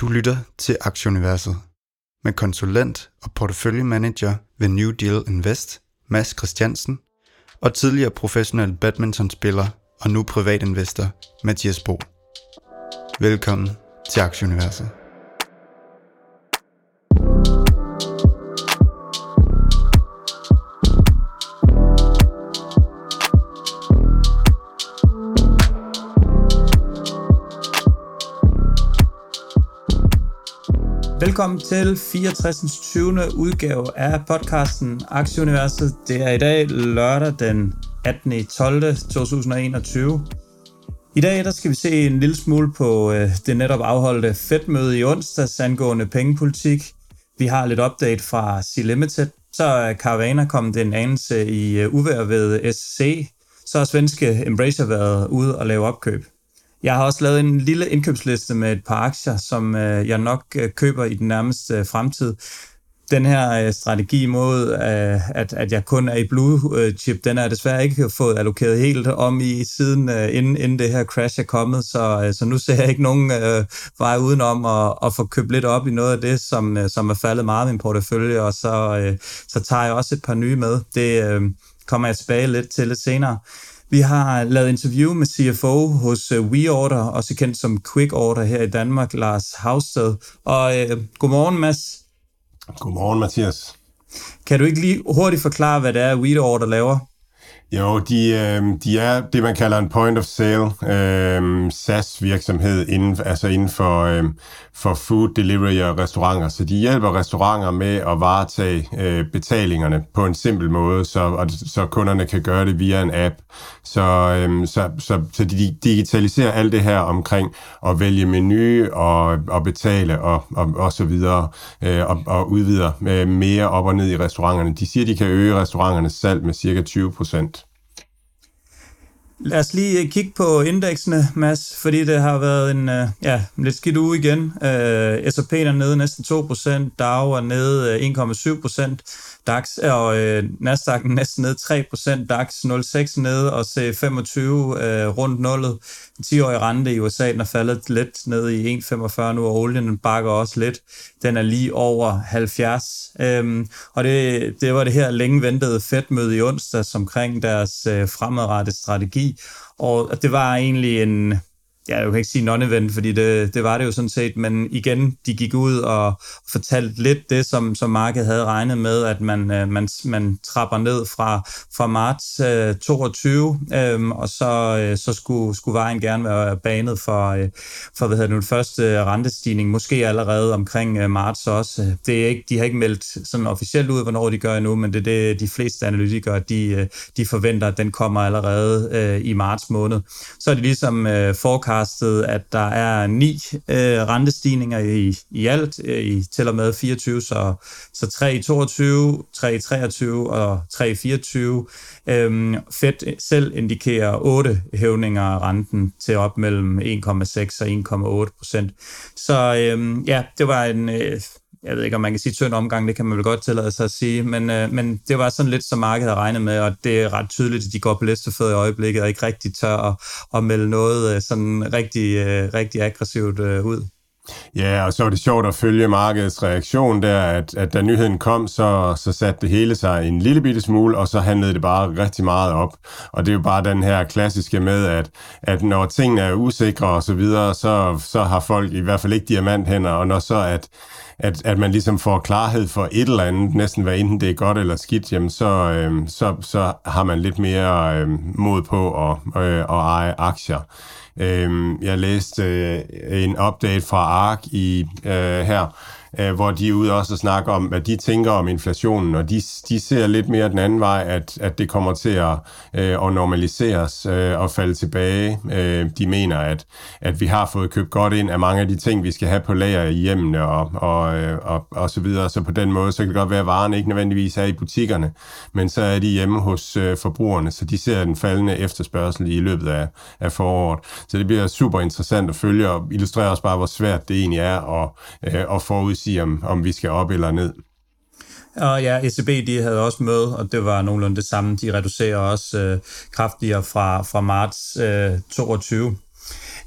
Du lytter til Aktieuniverset med konsulent og porteføljemanager ved New Deal Invest, Mads Christiansen, og tidligere professionel badmintonspiller og nu privatinvestor, Mathias Bo. Velkommen til Aktieuniverset. Velkommen til 64. 20. udgave af podcasten Aktieuniverset. Det er i dag lørdag den 18. 12. 2021. I dag der skal vi se en lille smule på øh, det netop afholdte Fed-møde i onsdags angående pengepolitik. Vi har lidt update fra C-Limited. Så er Caravana kommet en anelse i øh, uvær ved SC. Så har svenske Embracer været ude og lave opkøb. Jeg har også lavet en lille indkøbsliste med et par aktier, som øh, jeg nok øh, køber i den nærmeste øh, fremtid. Den her øh, strategi mod, øh, at, at jeg kun er i blue øh, chip, den er desværre ikke fået allokeret helt om i siden, øh, inden, inden det her crash er kommet, så, øh, så nu ser jeg ikke nogen øh, vej udenom at, at få købt lidt op i noget af det, som, øh, som er faldet meget i min portefølje, og så, øh, så tager jeg også et par nye med. Det øh, kommer jeg tilbage lidt til lidt senere. Vi har lavet interview med CFO hos uh, WeOrder, også kendt som Quick Order her i Danmark, Lars Havsted. Og uh, godmorgen, Mads. Godmorgen, Mathias. Kan du ikke lige hurtigt forklare, hvad det er, WeOrder laver? Jo, de, øh, de er det, man kalder en point of sale øh, SaaS-virksomhed inden, altså inden for, øh, for food delivery og restauranter. Så de hjælper restauranter med at varetage øh, betalingerne på en simpel måde, så, og, så kunderne kan gøre det via en app. Så, øh, så, så, så de digitaliserer alt det her omkring at vælge menu og, og betale og, og, og så videre, øh, og, og udvider øh, mere op og ned i restauranterne. De siger, de kan øge restauranternes salg med cirka 20 procent. Lad os lige øh, kigge på indeksene, Mads, fordi det har været en øh, ja, lidt skidt uge igen. Øh, S&P er nede næsten 2%, Dow er nede 1,7%, DAX og øh, Nasdaq næsten ned 3%, DAX 0,6 ned og C25 øh, rundt nullet. 10-årige rente i USA den er faldet lidt ned i 1,45 nu, og olien bakker også lidt. Den er lige over 70. Øhm, og det, det var det her længe ventede Fed-møde i onsdag omkring deres øh, fremadrettede strategi. Og det var egentlig en, ja, jeg kan ikke sige non-event, fordi det, det var det jo sådan set, men igen, de gik ud og fortalte lidt det, som, som markedet havde regnet med, at man, øh, man, man trapper ned fra, fra marts øh, 22, øh, og så, øh, så skulle, skulle vejen gerne være banet for, øh, for hvad hedder det, den første øh, rentestigning, måske allerede omkring øh, marts også. Det er ikke, de har ikke meldt sådan officielt ud, hvornår de gør endnu, men det er det, de fleste analytikere, de, øh, de forventer, at den kommer allerede øh, i marts måned. Så er det ligesom øh, forecast forecastet, at der er ni øh, rentestigninger i, i alt, øh, i til og med 24, så, så 3 i 22, 3 i 23 og 3 i 24. Øhm, Fed selv indikerer 8 hævninger af renten til op mellem 1,6 og 1,8 procent. Så øhm, ja, det var en... Øh, jeg ved ikke, om man kan sige tynd omgang, det kan man vel godt tillade sig at sige, men, øh, men det var sådan lidt, som markedet havde regnet med, og det er ret tydeligt, at de går på listefød i øjeblikket, og ikke rigtig tør at, at melde noget øh, sådan rigtig, øh, rigtig aggressivt øh, ud. Ja, og så var det sjovt at følge markedets reaktion der, at, at da nyheden kom, så, så satte det hele sig en lille bitte smule, og så handlede det bare rigtig meget op. Og det er jo bare den her klassiske med, at, at når tingene er usikre og så videre, så, så har folk i hvert fald ikke diamanthænder, og når så at at, at man ligesom får klarhed for et eller andet, næsten hvad enten det er godt eller skidt, jamen så, øh, så, så har man lidt mere øh, mod på at, øh, at eje aktier. Øh, jeg læste øh, en update fra ARK i, øh, her, øh, hvor de er ude også og snakker om, hvad de tænker om inflationen, og de, de ser lidt mere den anden vej, at, at det kommer til at, øh, at normaliseres øh, og falde tilbage. Øh, de mener, at, at vi har fået købt godt ind af mange af de ting, vi skal have på lager i hjemmene og, og, øh, og, og så videre. Så på den måde, så kan det godt være, at varerne ikke nødvendigvis er i butikkerne, men så er de hjemme hos øh, forbrugerne, så de ser den faldende efterspørgsel i løbet af, af foråret. Så det bliver super interessant at følge og illustrere også bare, hvor svært det egentlig er at, øh, at forudse sige, om, om vi skal op eller ned. Og ja, ECB de havde også møde, og det var nogenlunde det samme. De reducerer også øh, kraftigere fra, fra marts øh, 22.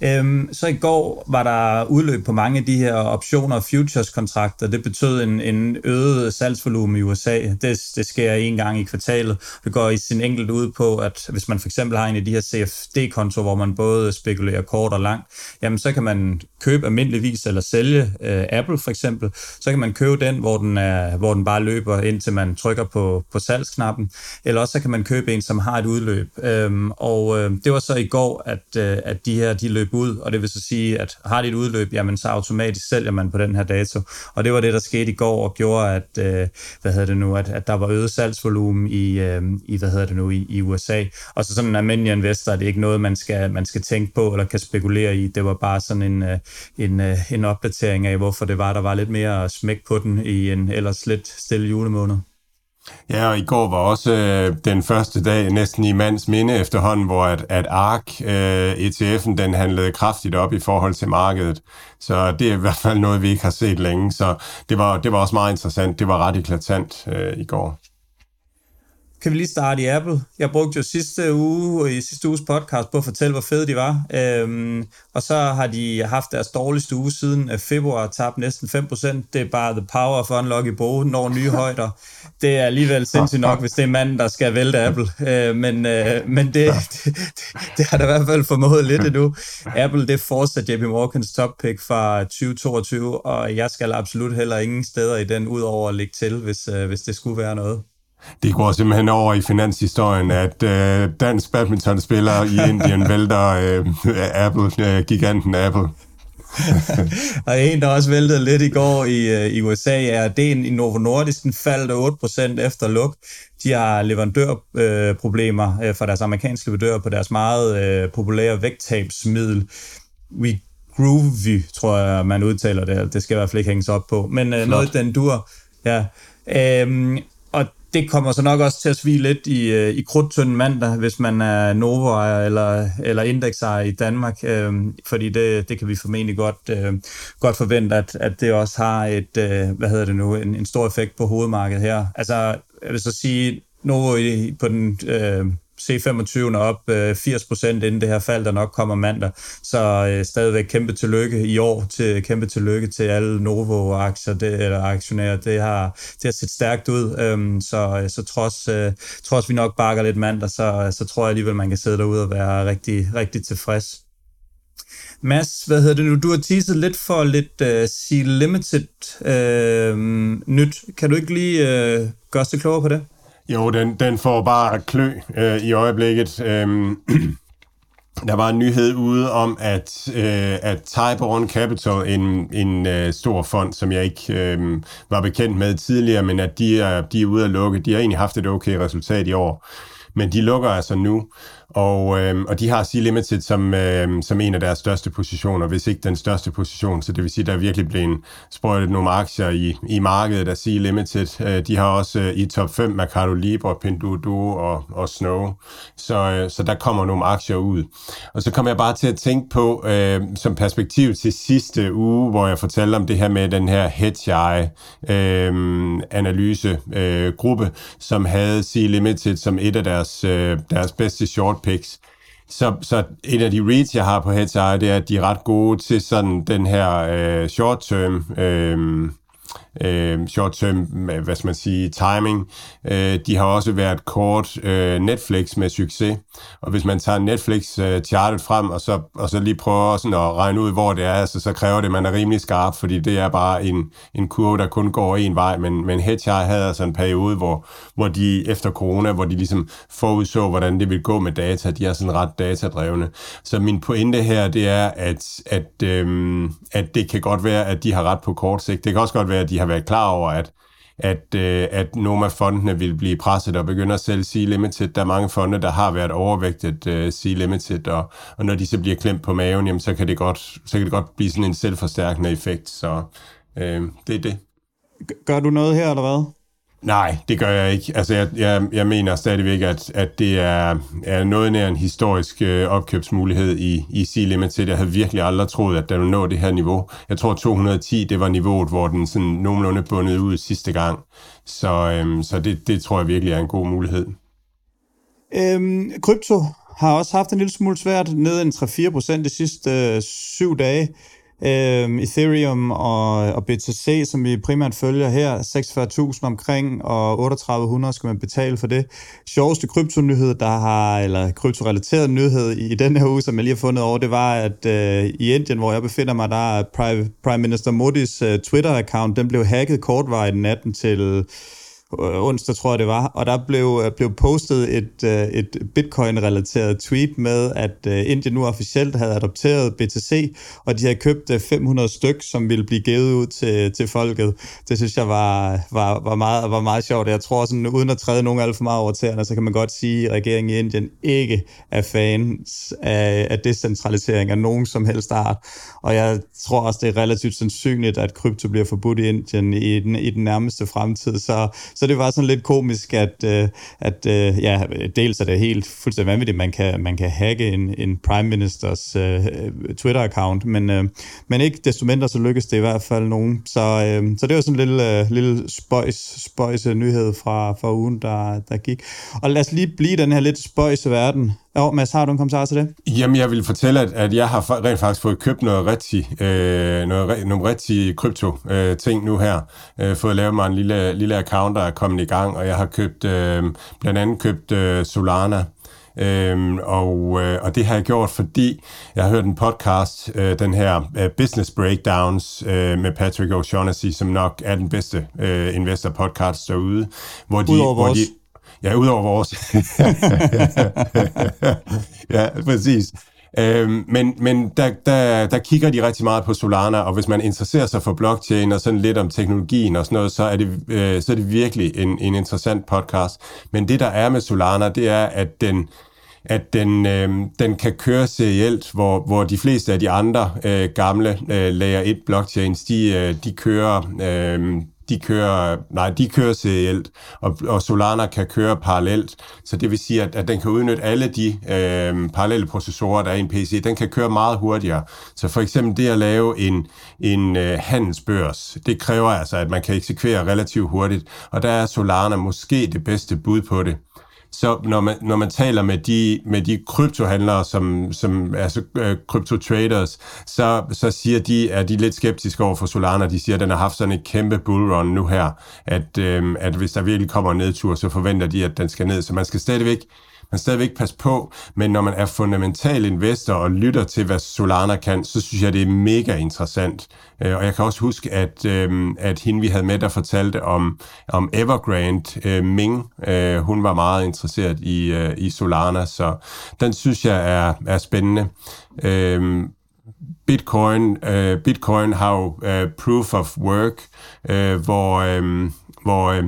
Øhm, så i går var der udløb på mange af de her optioner og futures-kontrakter. Det betød en, en øget salgsvolumen i USA. Det, det sker en gang i kvartalet. Det går i sin enkelt ud på, at hvis man for eksempel har en af de her CFD-kontoer, hvor man både spekulerer kort og langt, jamen så kan man købe almindeligvis eller sælge øh, Apple for eksempel. Så kan man købe den, hvor den, er, hvor den bare løber, indtil man trykker på, på salgsknappen. Eller også så kan man købe en, som har et udløb. Øhm, og øh, det var så i går, at, øh, at de her de løb ud, og det vil så sige, at har de et udløb, jamen så automatisk sælger man på den her dato. Og det var det, der skete i går og gjorde, at, øh, hvad hedder det nu, at, at der var øget salgsvolumen i, øh, i, hvad hedder det nu, i, i USA. Og så sådan en almindelig investor, det er ikke noget, man skal, man skal tænke på eller kan spekulere i. Det var bare sådan en, øh, en, øh, en opdatering af, hvorfor det var, der var lidt mere smæk på den i en ellers lidt stille julemåned. Ja, og i går var også øh, den første dag næsten i mands minde efterhånden, hvor at, at ARK, øh, ETF'en, den handlede kraftigt op i forhold til markedet. Så det er i hvert fald noget, vi ikke har set længe. Så det var, det var også meget interessant. Det var ret eklatant øh, i går kan vi lige starte i Apple. Jeg brugte jo sidste uge i sidste uges podcast på at fortælle, hvor fede de var. Øhm, og så har de haft deres dårligste uge siden øh, februar, tabt næsten 5%. Det er bare the power of unlock i bro, når nye højder. Det er alligevel sindssygt nok, hvis det er manden, der skal vælte Apple. Øh, men øh, men det, det, det, har der i hvert fald formået lidt endnu. Apple, det er fortsat JP Morgans top pick fra 2022, og jeg skal absolut heller ingen steder i den, udover at lægge til, hvis, øh, hvis det skulle være noget. Det går simpelthen over i finanshistorien, at øh, dansk badmintonspiller i Indien vælter øh, Apple, øh, giganten Apple. og en, der også væltede lidt i går i, øh, i USA, er det i Novo Nordisk, den faldt 8% efter luk. De har leverandørproblemer øh, for deres amerikanske leverandører på deres meget øh, populære vægttabsmiddel. We Groovy, tror jeg, man udtaler det. Det skal i hvert fald ikke hænges op på. Men øh, noget den dur. Ja. Øhm, det kommer så nok også til at svige lidt i, øh, i krudtønden mandag, hvis man er novo eller, eller indeksejer i Danmark, øh, fordi det, det kan vi formentlig godt, øh, godt forvente, at, at det også har et, øh, hvad hedder det nu, en, en stor effekt på hovedmarkedet her. Altså, jeg vil så sige, Novo i, på den øh, C25 op øh, 80% inden det her fald, der nok kommer mandag. Så øh, stadigvæk kæmpe tillykke i år, til kæmpe tillykke til alle Novo-aktier, det, eller aktionærer. Det har, det har set stærkt ud, øhm, så, øh, så trods, øh, trods vi nok bakker lidt mandag, så, så tror jeg alligevel, man kan sidde derude og være rigtig, rigtig tilfreds. Mads, hvad hedder det nu? Du har teaset lidt for lidt øh, uh, C-Limited uh, øhm, nyt. Kan du ikke lige uh, gøre os klogere på det? Jo, den, den får bare klø øh, i øjeblikket. Øhm, der var en nyhed ude om, at, øh, at Tyborn Capital, en, en øh, stor fond, som jeg ikke øh, var bekendt med tidligere, men at de er, de er ude at lukke. De har egentlig haft et okay resultat i år, men de lukker altså nu. Og, øh, og de har C-Limited som, øh, som en af deres største positioner, hvis ikke den største position. Så det vil sige, at der er virkelig blevet sprøjtet nogle aktier i, i markedet af C-Limited. Øh, de har også øh, i top 5 Mercado Libre, Pinduoduo og, og Snow. Så, øh, så der kommer nogle aktier ud. Og så kommer jeg bare til at tænke på, øh, som perspektiv til sidste uge, hvor jeg fortalte om det her med den her hedge øh, analysegruppe, øh, som havde C-Limited som et af deres, øh, deres bedste short picks. Så, så et af de reads, jeg har på HTI, det er, at de er ret gode til sådan den her øh, short-term øh, øh, short-term, hvad skal man sige, timing. Øh, de har også været kort øh, Netflix med succes, og hvis man tager Netflix-chartet øh, frem, og så, og så lige prøver sådan at regne ud, hvor det er, altså, så kræver det, at man er rimelig skarp, fordi det er bare en, en kurve, der kun går en vej, men, men Hedgehog havde altså en periode, hvor, hvor de efter corona, hvor de ligesom forudså, hvordan det ville gå med data, de er sådan ret datadrevne. Så min pointe her, det er, at, at, øhm, at det kan godt være, at de har ret på kort sigt. Det kan også godt være, at de har været klar over, at at, øh, at nogle af fondene vil blive presset og begynde at sælge Sea Limited. Der er mange fonde, der har været overvægtet øh, Sea Limited, og, og når de så bliver klemt på maven, jamen, så, kan det godt, så kan det godt blive sådan en selvforstærkende effekt. Så øh, det er det. Gør du noget her, eller hvad? Nej, det gør jeg ikke. Altså, jeg, jeg, jeg mener stadigvæk, at, at det er, er noget nær en historisk øh, opkøbsmulighed i, i C-Limited. Jeg havde virkelig aldrig troet, at den ville nå det her niveau. Jeg tror, 210, det var niveauet, hvor den sådan nogenlunde bundet ud sidste gang. Så, øhm, så det, det tror jeg virkelig er en god mulighed. Øhm, krypto har også haft en lille smule svært, ned en 3-4 procent de sidste øh, syv dage. Øh, Ethereum og, og BTC, som vi primært følger her, 46.000 omkring, og 3800 skal man betale for det. Sjoveste kryptonyhed, der har, eller kryptorelateret nyhed i, i den her uge, som jeg lige har fundet over, det var, at øh, i Indien, hvor jeg befinder mig, der er Prime, Prime Minister Modis øh, Twitter-account, den blev hacket kortvarigt natten til Øh, Øh, onsdag, tror jeg det var, og der blev, øh, blev postet et, øh, et bitcoin-relateret tweet med, at Indien nu officielt havde adopteret BTC, og de havde købt 500 styk, som ville blive givet ud til, til folket. Det synes jeg var, var, var, meget, var meget sjovt. Jeg tror, sådan, uden at træde nogen alt for meget over tæerne, så kan man godt sige, at regeringen i Indien ikke er fans af, af decentralisering af nogen som helst art. Og jeg tror også, det er relativt sandsynligt, at krypto bliver forbudt i Indien i den, i den nærmeste fremtid. Så så det var sådan lidt komisk, at, øh, at øh, ja, dels er det helt fuldstændig vanvittigt, man kan, man kan hacke en, en prime ministers øh, Twitter-account, men, øh, men ikke desto mindre, så lykkedes det i hvert fald nogen. Så, øh, så det var sådan en lille, øh, lille spøjs, spøjs nyhed fra, fra ugen, der, der gik. Og lad os lige blive den her lidt spøjse verden. Jo, Mads, har du en kommentar til det? Jamen, jeg vil fortælle, at, at jeg har rent faktisk fået købt noget rigtig, øh, noget, nogle rigtig krypto-ting øh, nu her. Øh, fået lavet mig en lille, lille account, der er kommet i gang, og jeg har købt, øh, blandt andet købt øh, Solana, Øhm, og, øh, og det har jeg gjort, fordi jeg har hørt en podcast, øh, den her uh, Business Breakdowns øh, med Patrick O'Shaughnessy, som nok er den bedste øh, investor podcast derude. Hvor de, Udover hvor de, Ja, udover vores. ja, præcis. Øhm, men men der, der, der kigger de rigtig meget på Solana, og hvis man interesserer sig for blockchain og sådan lidt om teknologien og sådan noget, så er det, øh, så er det virkelig en, en interessant podcast. Men det, der er med Solana, det er, at den, at den, øh, den kan køre serielt, hvor, hvor de fleste af de andre øh, gamle øh, layer 1 blockchains, de, øh, de kører øh, de kører, nej, de kører serielt, og, og Solana kan køre parallelt. Så det vil sige, at, at den kan udnytte alle de øh, parallelle processorer, der er i en PC. Den kan køre meget hurtigere. Så for eksempel det at lave en, en øh, handelsbørs, det kræver altså, at man kan eksekvere relativt hurtigt. Og der er Solana måske det bedste bud på det så når man, når man taler med de, med de kryptohandlere, som, som altså øh, kryptotraders, så, så siger de, er de lidt skeptiske over for Solana. De siger, at den har haft sådan et kæmpe bullrun nu her, at, øh, at hvis der virkelig kommer en nedtur, så forventer de, at den skal ned. Så man skal stadigvæk man stadigvæk passe på, men når man er fundamental investor og lytter til, hvad Solana kan, så synes jeg, det er mega interessant. Øh, og jeg kan også huske, at, øh, at hende, vi havde med, der fortalte om, om Evergrande, øh, Ming, hun var meget interesseret i, i Solana, så den synes jeg er, er spændende. Bitcoin, Bitcoin har jo proof of work, hvor, hvor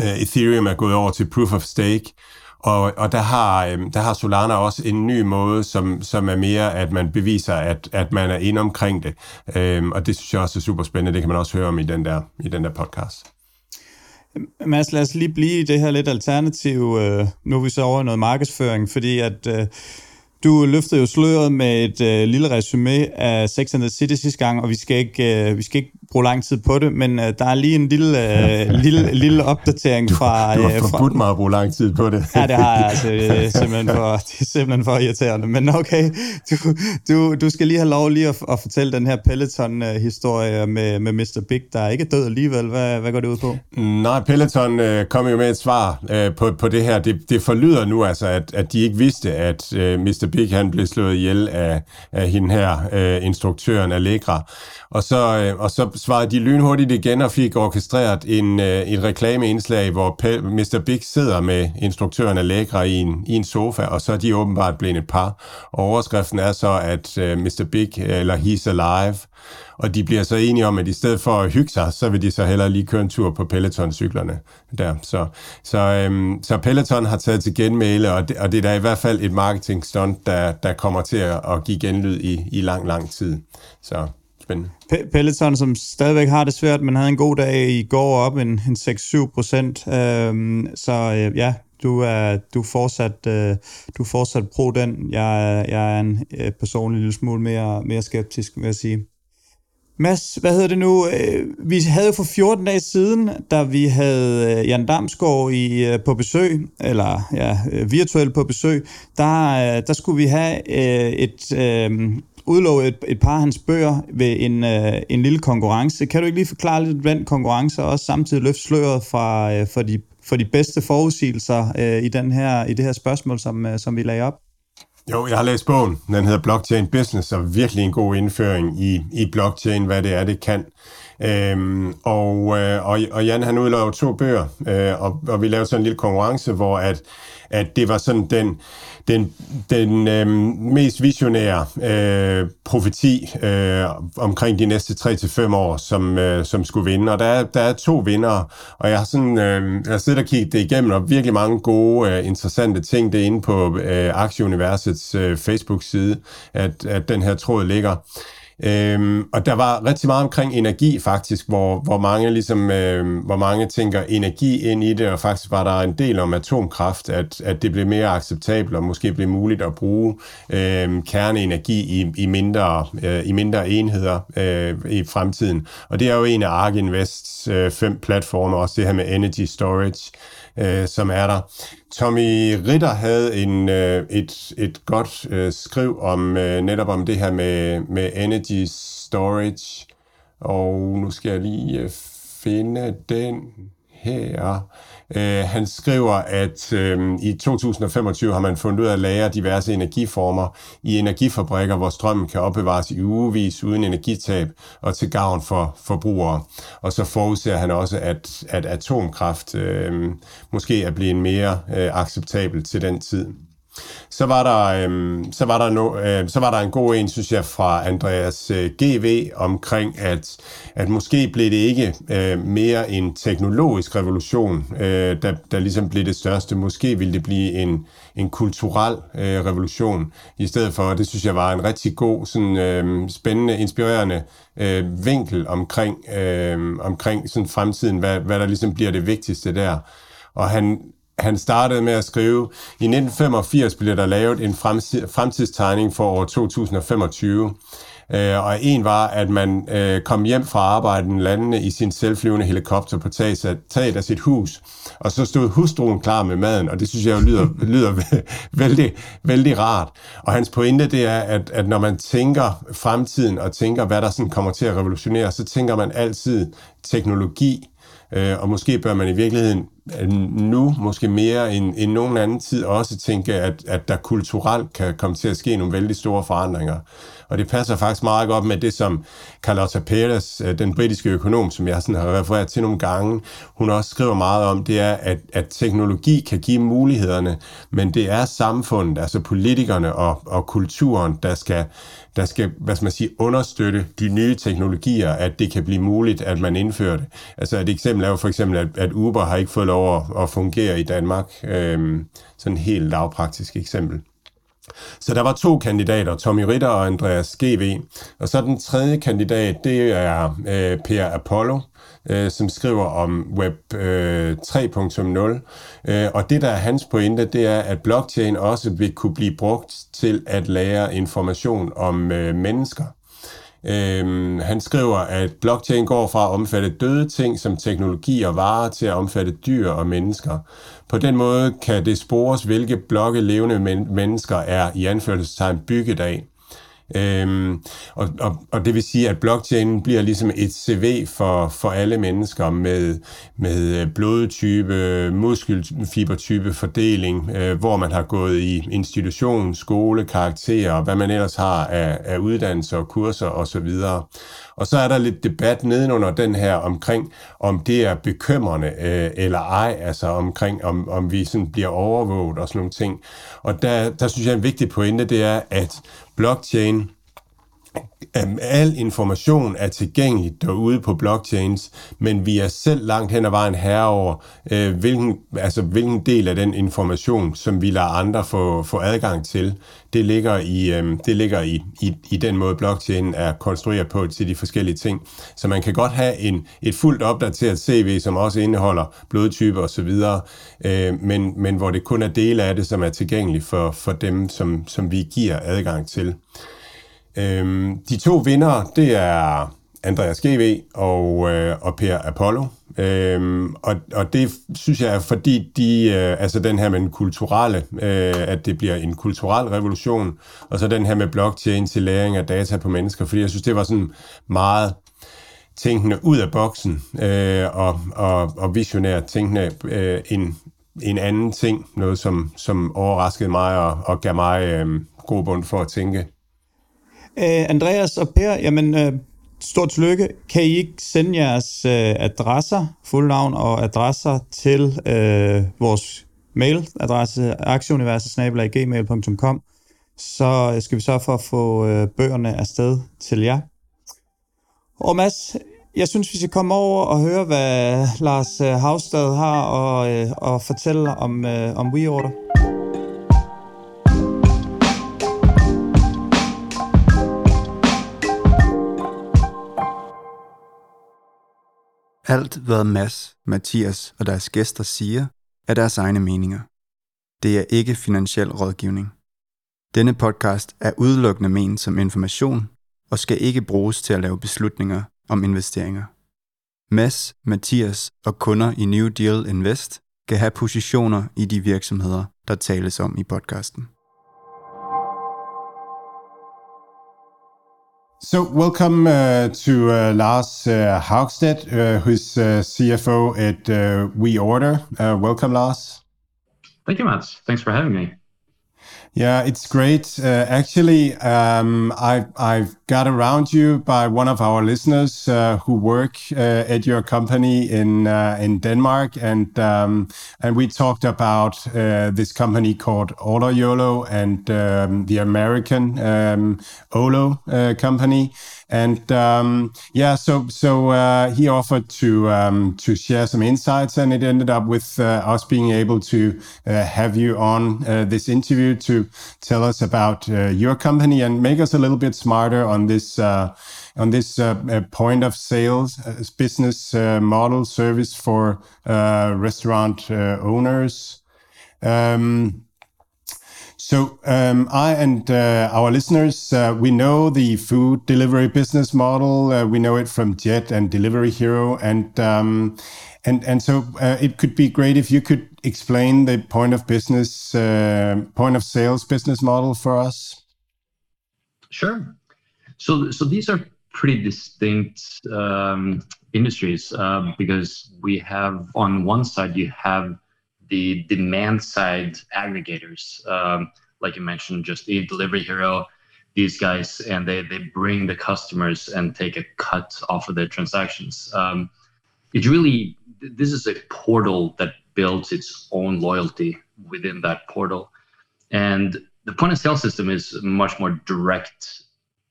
Ethereum er gået over til proof of stake, og, og der, har, øhm, der har Solana også en ny måde, som, som er mere, at man beviser, at, at man er inde omkring det. Øhm, og det synes jeg også er super spændende. Det kan man også høre om i den der, i den der podcast. Mads, lad os lige blive i det her lidt alternativ. Øh, nu er vi så over i noget markedsføring, fordi at... Øh, du løftede jo sløret med et øh, lille resume af Sex and the City sidste gang, og vi skal ikke, øh, vi skal ikke bruge lang tid på det, men øh, der er lige en lille, øh, lille, lille opdatering fra... Du, du har øh, forbudt fra, mig at bruge lang tid på det. ja, det har jeg altså. Det er simpelthen for, det er simpelthen for irriterende. Men okay, du, du, du skal lige have lov lige at, at fortælle den her Peloton-historie med, med Mr. Big, der ikke er død alligevel. Hvad, hvad går det ud på? Nej, Peloton øh, kom jo med et svar øh, på, på det her. Det, det forlyder nu altså, at, at de ikke vidste, at øh, Mr. Big han blev slået ihjel af, af hende her, øh, instruktøren Allegra. Og så, øh, og så svarede de lynhurtigt igen og fik orkestreret en, øh, et reklameindslag, hvor Pe- Mr. Big sidder med instruktøren Allegra i en, i en sofa, og så er de åbenbart blevet et par. Og overskriften er så, at øh, Mr. Big, eller He's Alive, og de bliver så enige om, at i stedet for at hygge sig, så vil de så hellere lige køre en tur på Peloton-cyklerne der. Så, så, øhm, så Peloton har taget til genmæle, og det, og det er da i hvert fald et marketing stunt, der, der kommer til at, at give genlyd i, i lang, lang tid. Så spændende. Peloton, som stadigvæk har det svært, men havde en god dag i går op en, en 6-7 procent. Øhm, så øh, ja, du er, du er fortsat, øh, du er fortsat pro den. Jeg, jeg er en øh, personlig lille smule mere, mere skeptisk, vil jeg sige. Mads, hvad hedder det nu? Øh, vi havde for 14 dage siden, da vi havde øh, Jan Damsgaard i, øh, på besøg, eller ja, virtuelt på besøg, der, der skulle vi have et, udlove et, et par af hans bøger ved en, øh, en lille konkurrence. Kan du ikke lige forklare lidt den konkurrence, og også samtidig løfte sløret fra, øh, for, de, for de bedste forudsigelser øh, i, den her, i det her spørgsmål, som, som vi lagde op? Jo, jeg har læst bogen. Den hedder Blockchain Business, og virkelig en god indføring i, i blockchain, hvad det er, det kan. Øhm, og, øh, og, og Jan han udlavede to bøger, øh, og, og vi lavede sådan en lille konkurrence, hvor at, at det var sådan den, den, den øh, mest visionære øh, profeti øh, omkring de næste 3-5 år, som, øh, som skulle vinde. Og der er, der er to vinder, og jeg har, sådan, øh, jeg har siddet og kigget det igennem, og virkelig mange gode, øh, interessante ting, det er inde på øh, Aktieuniversets øh, Facebook-side, at, at den her tråd ligger. Øhm, og der var rigtig meget omkring energi faktisk, hvor, hvor, mange ligesom, øh, hvor mange tænker energi ind i det, og faktisk var der en del om atomkraft, at, at det blev mere acceptabelt og måske blev muligt at bruge øh, kerneenergi i, i, mindre, øh, i mindre enheder øh, i fremtiden. Og det er jo en af ARK Invests øh, fem platforme, også det her med energy storage øh, som er der. Tommy Ritter havde en, øh, et, et godt øh, skriv om øh, netop om det her med, med energy storage, og nu skal jeg lige øh, finde den her. Øh, han skriver, at øh, i 2025 har man fundet ud af at lagre diverse energiformer i energifabrikker, hvor strømmen kan opbevares i ugevis uden energitab og til gavn for forbrugere. Og så forudser han også, at, at atomkraft øh, måske er blevet mere øh, acceptabel til den tid. Så var der, øhm, så var der, no, øh, så var der en god en, synes jeg, fra Andreas øh, GV omkring, at, at måske blev det ikke øh, mere en teknologisk revolution, øh, der, der ligesom blev det største. Måske ville det blive en, en kulturel øh, revolution i stedet for. Det synes jeg var en rigtig god, sådan, øh, spændende, inspirerende øh, vinkel omkring, øh, omkring sådan fremtiden, hvad, hvad der ligesom bliver det vigtigste der. Og han, han startede med at skrive, i 1985 blev der lavet en fremtidstegning for år 2025. Øh, og en var, at man øh, kom hjem fra arbejden landende i sin selvflyvende helikopter på taget, taget af sit hus. Og så stod hustruen klar med maden, og det synes jeg jo lyder, lyder vældig, vældig rart. Og hans pointe det er, at, at når man tænker fremtiden og tænker, hvad der sådan kommer til at revolutionere, så tænker man altid teknologi, Øh, og måske bør man i virkeligheden øh, nu, måske mere end, end nogen anden tid, også tænke, at, at der kulturelt kan komme til at ske nogle vældig store forandringer. Og det passer faktisk meget godt med det, som Carlotta Perez, øh, den britiske økonom, som jeg sådan har refereret til nogle gange, hun også skriver meget om, det er, at, at teknologi kan give mulighederne, men det er samfundet, altså politikerne og, og kulturen, der skal, der skal hvad skal man sige, understøtte de nye teknologier, at det kan blive muligt, at man indfører det. Altså et eksempel er jo for eksempel, at, at Uber har ikke fået lov at, at fungere i Danmark. Øhm, sådan et helt lavpraktisk eksempel. Så der var to kandidater, Tommy Ritter og Andreas GV. Og så den tredje kandidat, det er øh, Per Apollo, øh, som skriver om Web øh, 3.0. Øh, og det, der er hans pointe, det er, at blockchain også vil kunne blive brugt til at lære information om øh, mennesker. Øhm, han skriver, at blockchain går fra at omfatte døde ting som teknologi og varer til at omfatte dyr og mennesker. På den måde kan det spores, hvilke blokke levende men- mennesker er i anførselstegn bygget af. Øhm, og, og, og det vil sige, at blockchain bliver ligesom et CV for, for alle mennesker med, med øh, blodtype, muskelfibertype, fordeling, øh, hvor man har gået i institution, skole, karakterer, hvad man ellers har af, af uddannelser og kurser osv. Og så er der lidt debat nedenunder den her omkring, om det er bekymrende øh, eller ej, altså omkring, om, om vi sådan bliver overvåget og sådan nogle ting. Og der, der synes jeg, en vigtig pointe, det er, at blockchain al information er tilgængelig derude på blockchains, men vi er selv langt hen ad vejen herover, øh, hvilken, altså, hvilken del af den information, som vi lader andre få, få adgang til, det ligger, i, øh, det ligger i, i, i den måde, blockchain er konstrueret på til de forskellige ting. Så man kan godt have en, et fuldt opdateret CV, som også indeholder blodtype osv., øh, men, men hvor det kun er dele af det, som er tilgængelige for, for dem, som, som vi giver adgang til. Øhm, de to vinder, det er Andreas GV og, øh, og Per Apollo. Øhm, og, og det synes jeg er fordi de, øh, altså den her med den kulturelle, øh, at det bliver en kulturel revolution, og så den her med blockchain til læring af data på mennesker, fordi jeg synes, det var sådan meget tænkende ud af boksen øh, og, og, og visionært tænkende øh, en, en anden ting, noget som, som overraskede mig og, og gav mig øh, god bund for at tænke. Æ, Andreas og Per, jamen øh, stort tillykke. Kan I ikke sende jeres øh, adresser, fuldnavn og adresser til øh, vores mailadresse aktieuniverset.gmail.com så øh, skal vi sørge for at få øh, bøgerne afsted til jer. Og Mads, jeg synes, vi skal komme over og høre, hvad Lars øh, Havstad har og, øh, og fortælle om, øh, om WeOrder. Alt, hvad Mads, Mathias og deres gæster siger, er deres egne meninger. Det er ikke finansiel rådgivning. Denne podcast er udelukkende ment som information og skal ikke bruges til at lave beslutninger om investeringer. Mads, Mathias og kunder i New Deal Invest kan have positioner i de virksomheder, der tales om i podcasten. So, welcome uh, to uh, Lars uh, Haugstedt, uh, who's uh, CFO at uh, WeOrder. Uh, welcome, Lars. Thank you, Mats. Thanks for having me. Yeah, it's great. Uh, actually, um, I, I've got around you by one of our listeners uh, who work uh, at your company in uh, in Denmark, and um, and we talked about uh, this company called OrderYOLO and um, the American um, Olo uh, company, and um, yeah, so so uh, he offered to um, to share some insights, and it ended up with us being able to have you on this interview to tell us about your company and make us a little bit smarter on this uh, on this point of sales business model service for restaurant owners. Um, so um, I and uh, our listeners, uh, we know the food delivery business model. Uh, we know it from Jet and Delivery Hero, and um, and and so uh, it could be great if you could explain the point of business, uh, point of sales business model for us. Sure. So so these are pretty distinct um, industries uh, because we have on one side you have the demand side aggregators, um, like you mentioned, just Eat Delivery Hero, these guys, and they they bring the customers and take a cut off of their transactions. Um, it's really this is a portal that builds its own loyalty within that portal, and the point of sale system is much more direct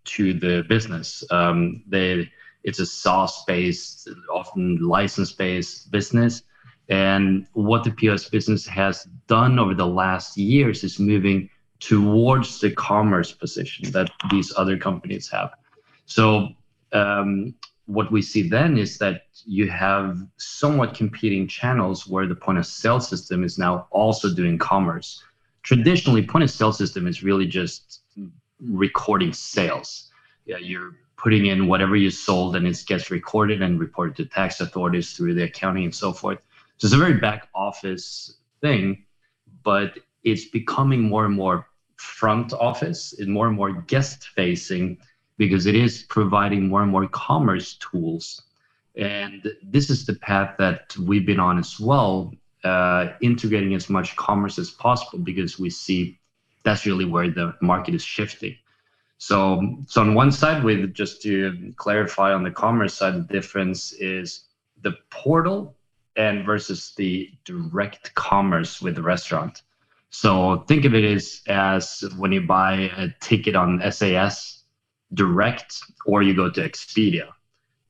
to the business. Um, they it's a SaaS based, often license based business and what the POS business has done over the last years is moving towards the commerce position that these other companies have. So um, what we see then is that you have somewhat competing channels where the point of sale system is now also doing commerce. Traditionally, point of sale system is really just recording sales. Yeah, you're putting in whatever you sold and it gets recorded and reported to tax authorities through the accounting and so forth. So it's a very back office thing, but it's becoming more and more front office and more and more guest facing because it is providing more and more commerce tools. And this is the path that we've been on as well, uh, integrating as much commerce as possible because we see that's really where the market is shifting. So, so on one side, with just to clarify on the commerce side, the difference is the portal and versus the direct commerce with the restaurant. So think of it as, as when you buy a ticket on SAS direct or you go to Expedia.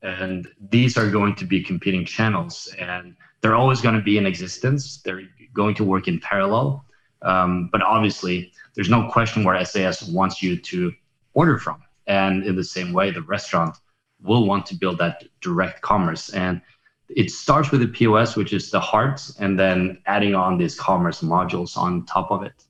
And these are going to be competing channels and they're always going to be in existence. They're going to work in parallel. Um, but obviously, there's no question where SAS wants you to order from. And in the same way, the restaurant will want to build that direct commerce. And it starts with the POS, which is the heart, and then adding on these commerce modules on top of it.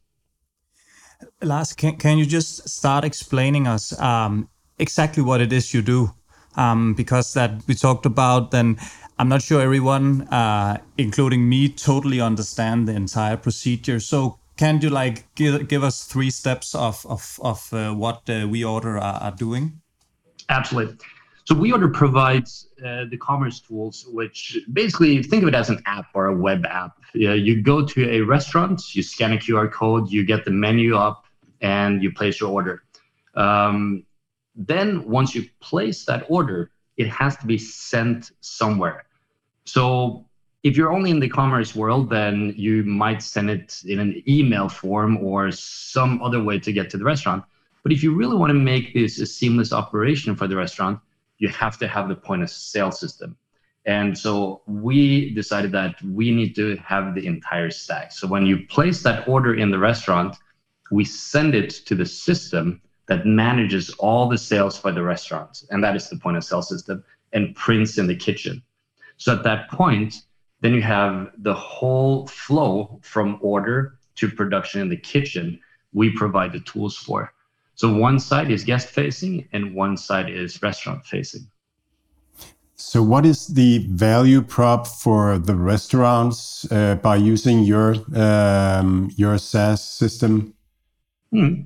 Lars, can, can you just start explaining us um, exactly what it is you do? um, because that we talked about, then I'm not sure everyone, uh, including me, totally understand the entire procedure. So can you like give, give us three steps of of, of uh, what uh, WeOrder are, are, doing? Absolutely. So WeOrder provides uh, the commerce tools, which basically think of it as an app or a web app. you go to a restaurant, you scan a QR code, you get the menu up, and you place your order. Um, then once you place that order, it has to be sent somewhere. So if you're only in the commerce world, then you might send it in an email form or some other way to get to the restaurant. But if you really want to make this a seamless operation for the restaurant, you have to have the point of sale system. And so we decided that we need to have the entire stack. So when you place that order in the restaurant, we send it to the system that manages all the sales for the restaurant. And that is the point of sale system and prints in the kitchen. So at that point, then you have the whole flow from order to production in the kitchen. We provide the tools for. So one side is guest facing and one side is restaurant facing. So, what is the value prop for the restaurants uh, by using your um, your SaaS system? Hmm.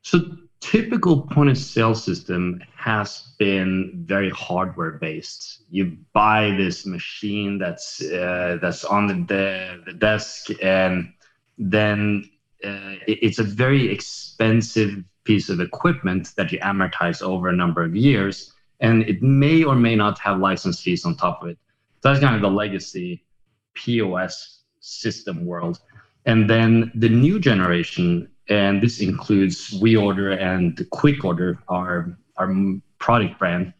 So, typical point of sale system has been very hardware based. You buy this machine that's uh, that's on the, the desk, and then uh, it's a very expensive piece of equipment that you amortize over a number of years, and it may or may not have license fees on top of it. So that's kind of the legacy POS system world. And then the new generation and this includes WeOrder and Quick Order, our our product brand.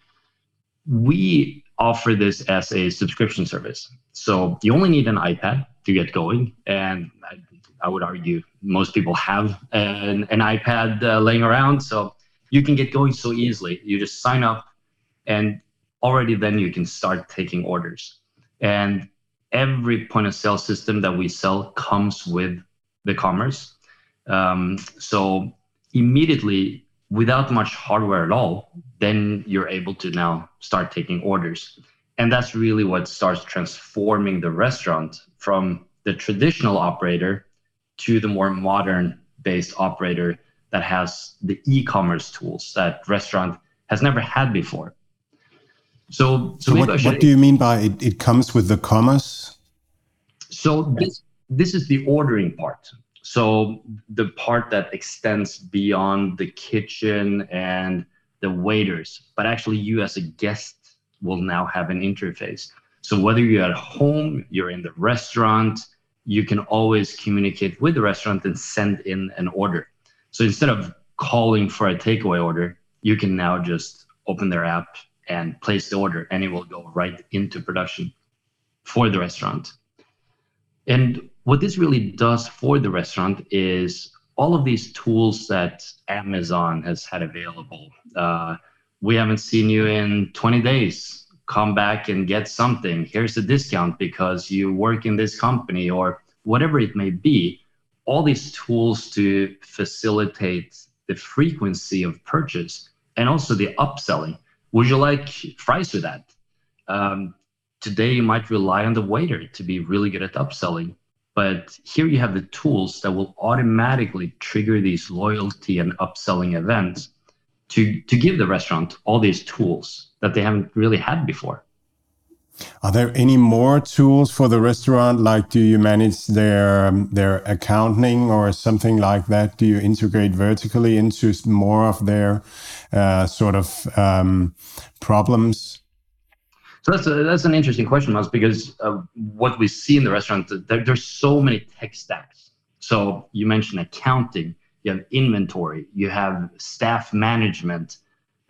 We offer this as a subscription service. So you only need an iPad to get going, and I, I would argue most people have an, an iPad uh, laying around, so you can get going so easily. You just sign up, and already then you can start taking orders. And every point of sale system that we sell comes with the commerce. Um, so immediately, without much hardware at all, then you're able to now start taking orders. And that's really what starts transforming the restaurant from the traditional operator to the more modern based operator that has the e-commerce tools that restaurant has never had before. So, so, so what, what do you mean by it, it comes with the commerce? So this this is the ordering part. So the part that extends beyond the kitchen and the waiters, but actually you as a guest will now have an interface. So whether you're at home, you're in the restaurant, you can always communicate with the restaurant and send in an order. So instead of calling for a takeaway order, you can now just open their app and place the order and it will go right into production for the restaurant. And what this really does for the restaurant is all of these tools that Amazon has had available. Uh, we haven't seen you in 20 days. Come back and get something. Here's a discount because you work in this company or whatever it may be. All these tools to facilitate the frequency of purchase and also the upselling. Would you like fries with that? Um, today, you might rely on the waiter to be really good at upselling but here you have the tools that will automatically trigger these loyalty and upselling events to, to give the restaurant all these tools that they haven't really had before. Are there any more tools for the restaurant? Like, do you manage their their accounting or something like that? Do you integrate vertically into more of their uh, sort of um, problems? So that's a, that's an interesting question, Miles, because uh, what we see in the restaurant, there, there's so many tech stacks. So you mentioned accounting, you have inventory, you have staff management,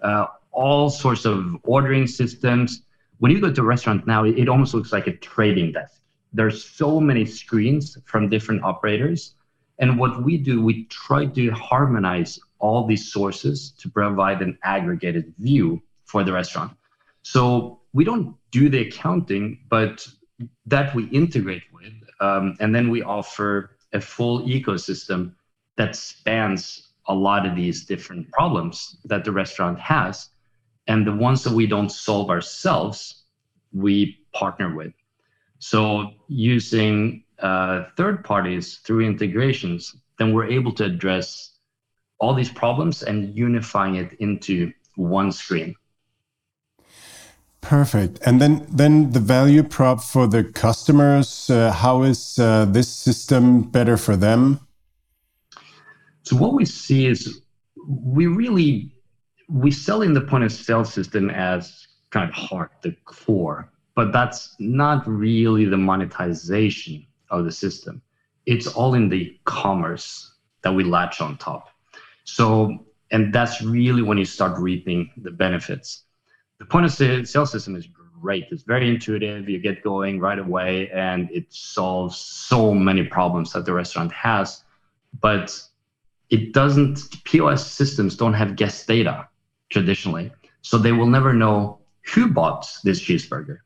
uh, all sorts of ordering systems. When you go to a restaurant now, it, it almost looks like a trading desk. There's so many screens from different operators. And what we do, we try to harmonize all these sources to provide an aggregated view for the restaurant. So we don't do the accounting, but that we integrate with. Um, and then we offer a full ecosystem that spans a lot of these different problems that the restaurant has. and the ones that we don't solve ourselves, we partner with. So using uh, third parties through integrations, then we're able to address all these problems and unifying it into one screen. Perfect. And then, then the value prop for the customers. Uh, how is uh, this system better for them? So what we see is we really we sell in the point of sale system as kind of heart, the core, but that's not really the monetization of the system. It's all in the commerce that we latch on top. So, and that's really when you start reaping the benefits. The point of sale system is great. It's very intuitive. You get going right away, and it solves so many problems that the restaurant has. But it doesn't. POS systems don't have guest data traditionally. So they will never know who bought this cheeseburger.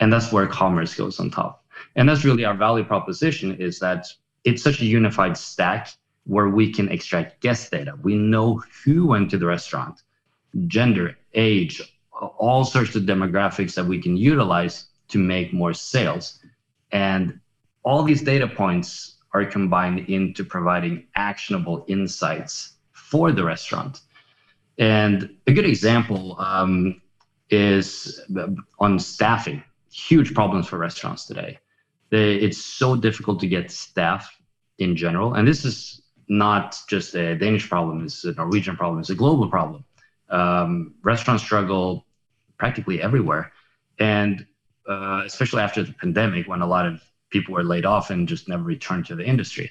And that's where commerce goes on top. And that's really our value proposition is that it's such a unified stack where we can extract guest data. We know who went to the restaurant, gender, age, all sorts of demographics that we can utilize to make more sales. And all these data points are combined into providing actionable insights for the restaurant. And a good example um, is on staffing. Huge problems for restaurants today. They, it's so difficult to get staff in general, and this is not just a Danish problem. It's a Norwegian problem. It's a global problem. Um, restaurants struggle practically everywhere, and uh, especially after the pandemic, when a lot of people were laid off and just never returned to the industry.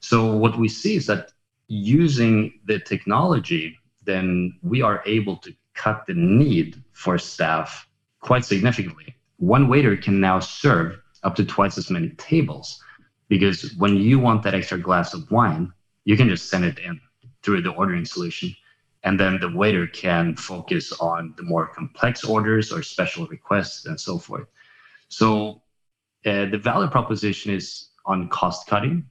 So what we see is that using the technology then we are able to cut the need for staff quite significantly. One waiter can now serve up to twice as many tables because when you want that extra glass of wine, you can just send it in through the ordering solution. And then the waiter can focus on the more complex orders or special requests and so forth. So uh, the value proposition is on cost cutting,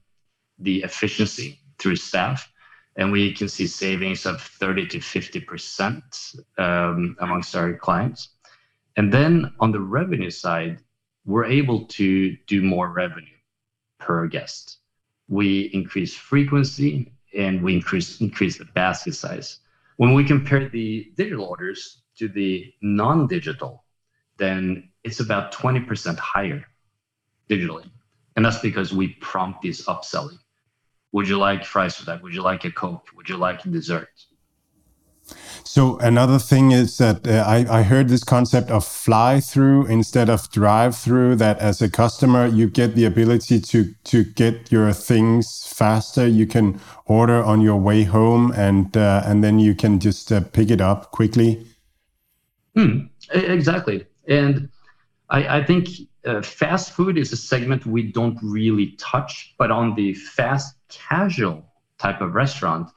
the efficiency through staff, and we can see savings of 30 to 50% um, amongst our clients. And then on the revenue side, we're able to do more revenue per guest. We increase frequency and we increase increase the basket size. When we compare the digital orders to the non-digital, then it's about 20% higher digitally. And that's because we prompt these upselling. Would you like fries with that? Would you like a Coke? Would you like a dessert? So another thing is that uh, I, I heard this concept of fly through instead of drive through. That as a customer, you get the ability to to get your things faster. You can order on your way home, and uh, and then you can just uh, pick it up quickly. Hmm, exactly, and I, I think uh, fast food is a segment we don't really touch, but on the fast casual type of restaurant,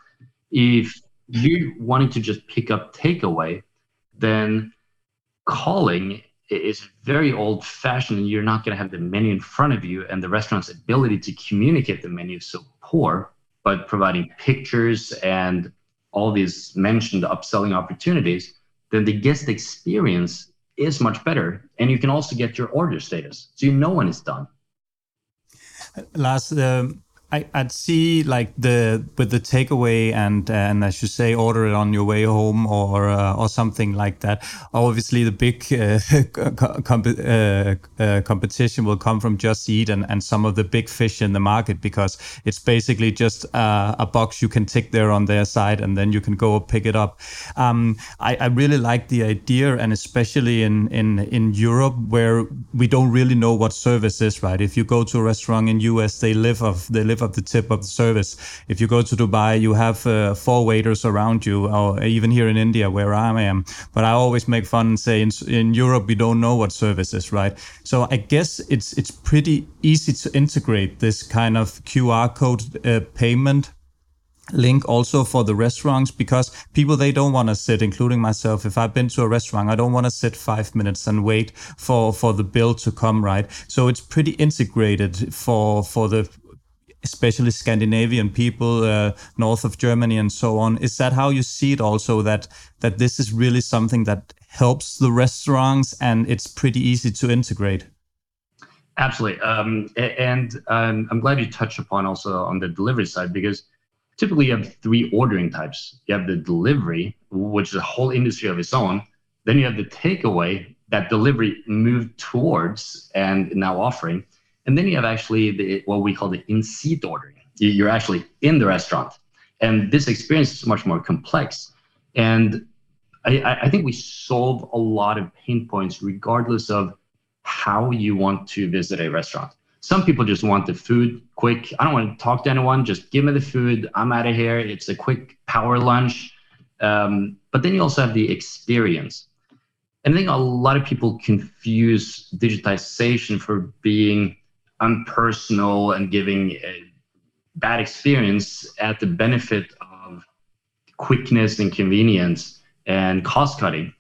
if you're wanting to just pick up takeaway, then calling is very old fashioned. You're not going to have the menu in front of you, and the restaurant's ability to communicate the menu is so poor. But providing pictures and all these mentioned upselling opportunities, then the guest experience is much better. And you can also get your order status. So you know when it's done. Last, um, I, would see like the with the takeaway and and as you say, order it on your way home or uh, or something like that. Obviously, the big uh, uh, uh, competition will come from Just Eat and, and some of the big fish in the market because it's basically just uh, a box you can tick there on their side and then you can go pick it up. Um, I, I really like the idea and especially in in in Europe where we don't really know what service is. Right, if you go to a restaurant in US, they live of they live live the tip of the service. If you go to Dubai, you have uh, four waiters around you, or even here in India where I am. But I always make fun and say in, in Europe we don't know what service is, right? So I guess it's it's pretty easy to integrate this kind of QR code uh, payment link also for the restaurants because people they don't want to sit including myself if i've been to a restaurant i don't want to sit five minutes and wait for for the bill to come right so it's pretty integrated for for the especially Scandinavian people, uh, north of Germany and so on. Is that how you see it also, that, that this is really something that helps the restaurants and it's pretty easy to integrate? Absolutely. Um, and um, I'm glad you touched upon also on the delivery side because typically you have three ordering types. You have the delivery, which is a whole industry of its own. Then you have the takeaway that delivery moved towards and now offering. And then you have actually the, what we call the in-seat ordering. You're actually in the restaurant. And this experience is much more complex. And I, I think we solve a lot of pain points regardless of how you want to visit a restaurant. Some people just want the food quick. I don't want to talk to anyone. Just give me the food. I'm out of here. It's a quick power lunch. Um, but then you also have the experience. And I think a lot of people confuse digitization for being unpersonal and giving a bad experience at the benefit of quickness and convenience and cost cutting.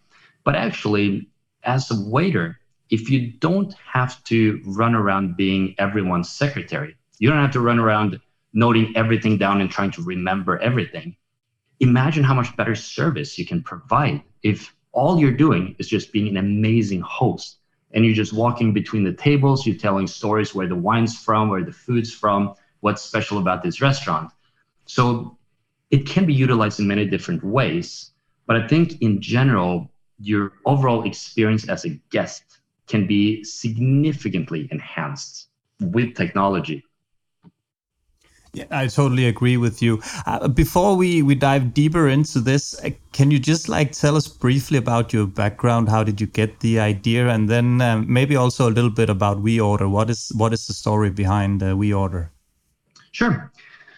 But actually, as a waiter, if you don't have to run around being everyone's secretary, you don't have to run around noting everything down and trying to remember everything. Imagine how much better service you can provide if all you're doing is just being an amazing host and you're just walking between the tables, you're telling stories where the wine's from, where the food's from, what's special about this restaurant. So it can be utilized in many different ways. But I think in general, your overall experience as a guest can be significantly enhanced with technology. Yeah, I totally agree with you. Uh, before we, we dive deeper into this, uh, can you just like tell us briefly about your background? How did you get the idea, and then um, maybe also a little bit about WeOrder? What is what is the story behind uh, WeOrder? Sure.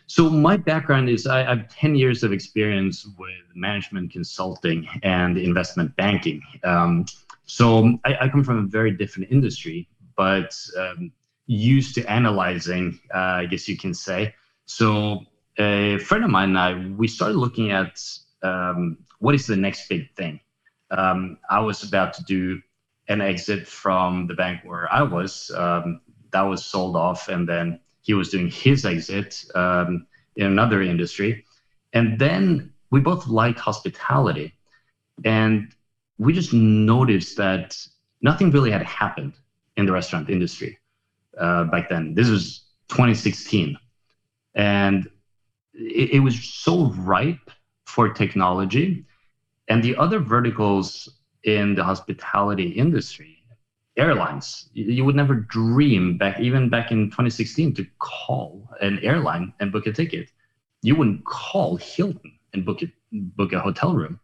So my background is I, have 10 years of experience with management consulting and investment banking. Um, so I, I, come from a very different industry, but um, used to analyzing, uh, I guess you can say. So a friend of mine and I, we started looking at um, what is the next big thing. Um, I was about to do an exit from the bank where I was. Um, that was sold off, and then he was doing his exit um, in another industry. And then we both like hospitality. And we just noticed that nothing really had happened in the restaurant industry uh, back then. This was 2016, and it, it, was so ripe for technology. And the other verticals in the hospitality industry, airlines, you, you would never dream back, even back in 2016, to call an airline and book a ticket. You wouldn't call Hilton and book it, book a hotel room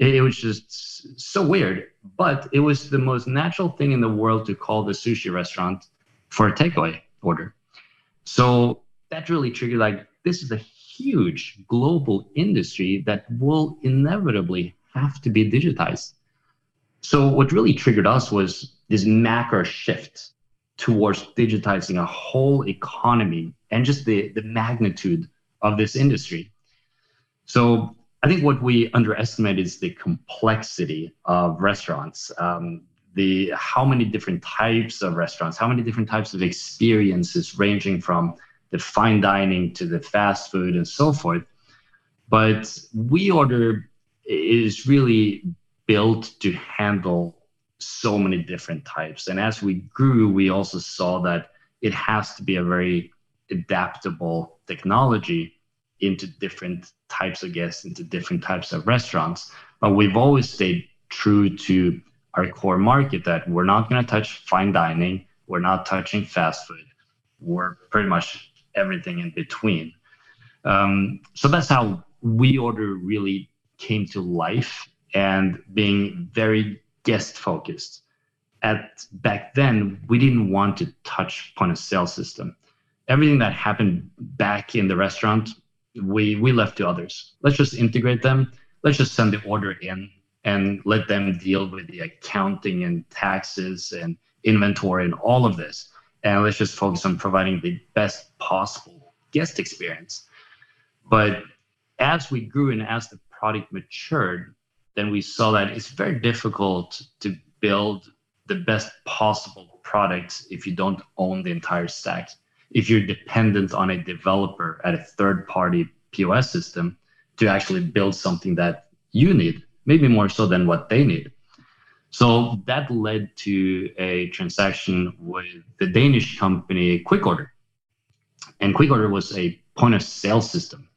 it, was just so weird. But it was the most natural thing in the world to call the sushi restaurant for a takeaway order. So that really triggered like this is a huge global industry that will inevitably have to be digitized. So what really triggered us was this macro shift towards digitizing a whole economy and just the, the magnitude of this industry. So I think what we underestimate is the complexity of restaurants. Um, the how many different types of restaurants, how many different types of experiences, ranging from the fine dining to the fast food and so forth. But We Order is really built to handle so many different types. And as we grew, we also saw that it has to be a very adaptable technology into different types of guests, into different types of restaurants. But we've always stayed true to our core market that we're not going to touch fine dining, we're not touching fast food, we're pretty much everything in between. Um, so that's how We Order really came to life and being very guest focused. At back then, we didn't want to touch point of sale system. Everything that happened back in the restaurant we we left to others. Let's just integrate them. Let's just send the order in and let them deal with the accounting and taxes and inventory and all of this. And let's just focus on providing the best possible guest experience. But as we grew and as the product matured, then we saw that it's very difficult to build the best possible product if you don't own the entire stack. if you're dependent on a developer at a third party POS system to actually build something that you need, maybe more so than what they need. So that led to a transaction with the Danish company QuickOrder. And QuickOrder was a point of sale system.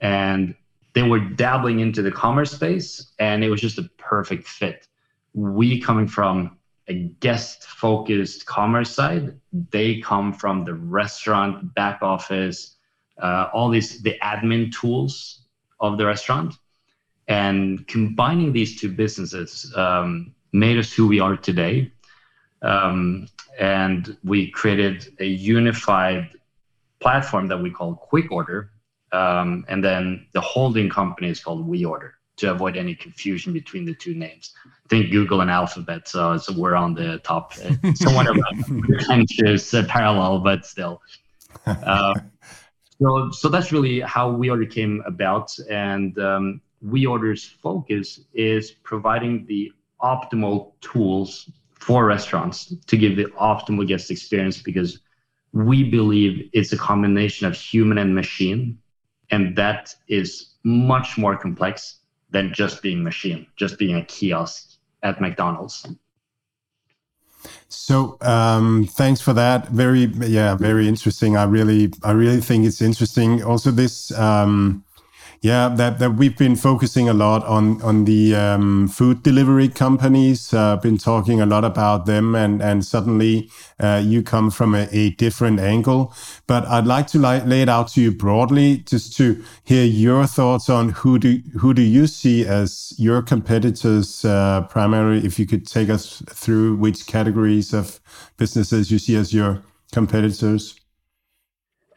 And they were dabbling into the commerce space, and it was just a perfect fit. We coming from a guest focused commerce side, they come from the restaurant back office, uh, all these the admin tools of the restaurant. And combining these two businesses um, made us who we are today. Um, and we created a unified platform that we call Quick Order. Um, and then the holding company is called WeOrder to avoid any confusion between the two names. I think Google and Alphabet, so, so we're on the top. Uh, somewhat of a uh, parallel, but still. Uh, so, so that's really how WeOrder came about. And um, WeOrder's focus is providing the optimal tools for restaurants to give the optimal guest experience because we believe it's a combination of human and machine. And that is much more complex than just being machine, just being a kiosk at McDonald's. So um, thanks for that. Very yeah, very interesting. I really I really think it's interesting. Also this um, yeah, that, that we've been focusing a lot on on the um, food delivery companies. Uh, been talking a lot about them, and and suddenly uh, you come from a, a, different angle. But I'd like to lay, lay it out to you broadly, just to hear your thoughts on who do who do you see as your competitors uh, primarily. If you could take us through which categories of businesses you see as your competitors.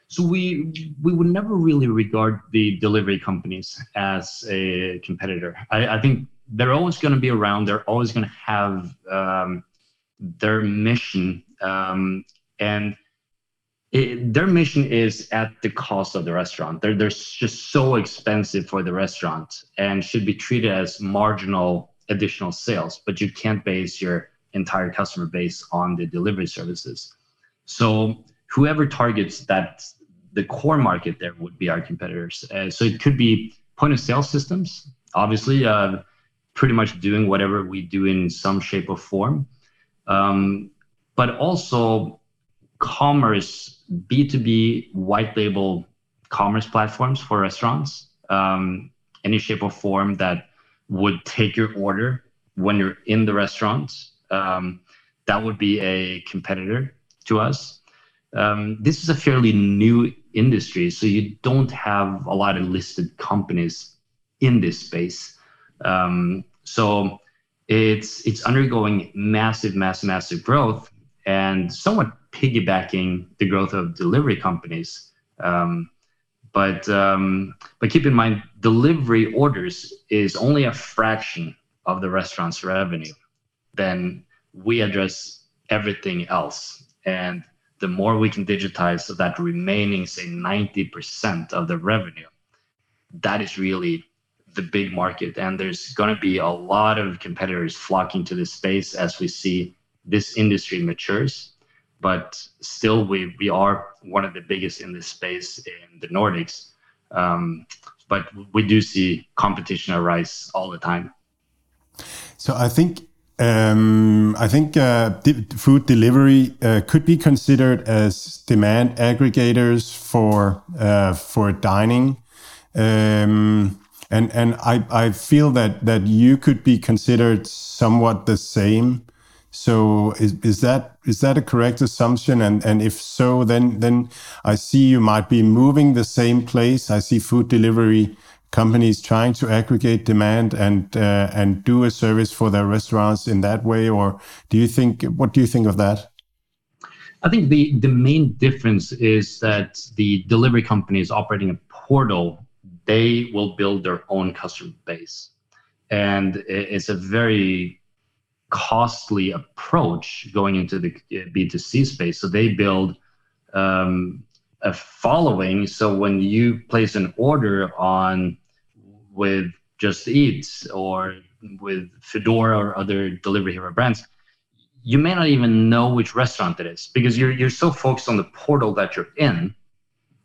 So we we would never really regard the delivery companies as a competitor. I, I think they're always going to be around. They're always going to have um, their mission, um, and it, their mission is at the cost of the restaurant. They're they're just so expensive for the restaurant and should be treated as marginal additional sales. But you can't base your entire customer base on the delivery services. So whoever targets that the core market there would be our competitors. Uh, so it could be point of sale systems, obviously, uh, pretty much doing whatever we do in some shape or form, um, but also commerce, B2B white label commerce platforms for restaurants, um, any shape or form that would take your order when you're in the restaurant. Um, that would be a competitor to us. Um, this is a fairly new industry, so you don't have a lot of listed companies in this space. Um, so it's it's undergoing massive, massive, massive growth, and somewhat piggybacking the growth of delivery companies. Um, but um, but keep in mind, delivery orders is only a fraction of the restaurant's revenue. Then we address everything else, and the more we can digitize so that remaining say 90% of the revenue that is really the big market. And there's going to be a lot of competitors flocking to this space as we see this industry matures. But still we, we are one of the biggest in this space in the nordics. Um, but we do see competition arise all the time. So i think um, I think uh, food delivery uh, could be considered as demand aggregators for uh, for dining, um, and and I, I feel that that you could be considered somewhat the same. So is, is that is that a correct assumption? And and if so, then then I see you might be moving the same place. I see food delivery companies trying to aggregate demand and uh, and do a service for their restaurants in that way or do you think what do you think of that? I think the the main difference is that the delivery companies operating a portal. They will build their own customer base. And it's a very costly approach going into the b2c space. So they build um, a following. So when you place an order on with Just Eat or with Fedora or other delivery hero brands, you may not even know which restaurant it is because you're you're so focused on the portal that you're in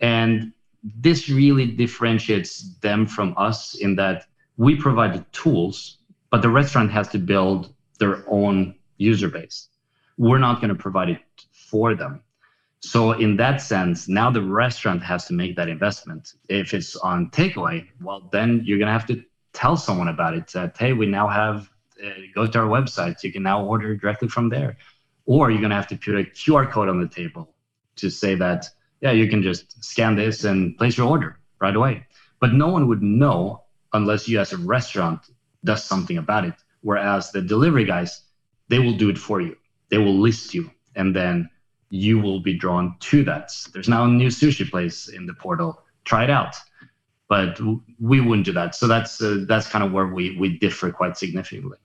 and this really differentiates them from us in that we provide the tools but the restaurant has to build their own user base we're not going to provide it for them so in that sense now the restaurant has to make that investment if it's on takeaway well then you're going to have to tell someone about it that hey we now have uh, go to our website. You can now order directly from there. Or you're going to have to put a QR code on the table to say that, yeah, you can just scan this and place your order right away. But no one would know unless you, as a restaurant, does something about it. Whereas the delivery guys, they will do it for you. They will list you, and then you will be drawn to that. There's now a new sushi place in the portal. Try it out but we wouldn't do that. So that's uh, that's kind of where we we differ quite significantly.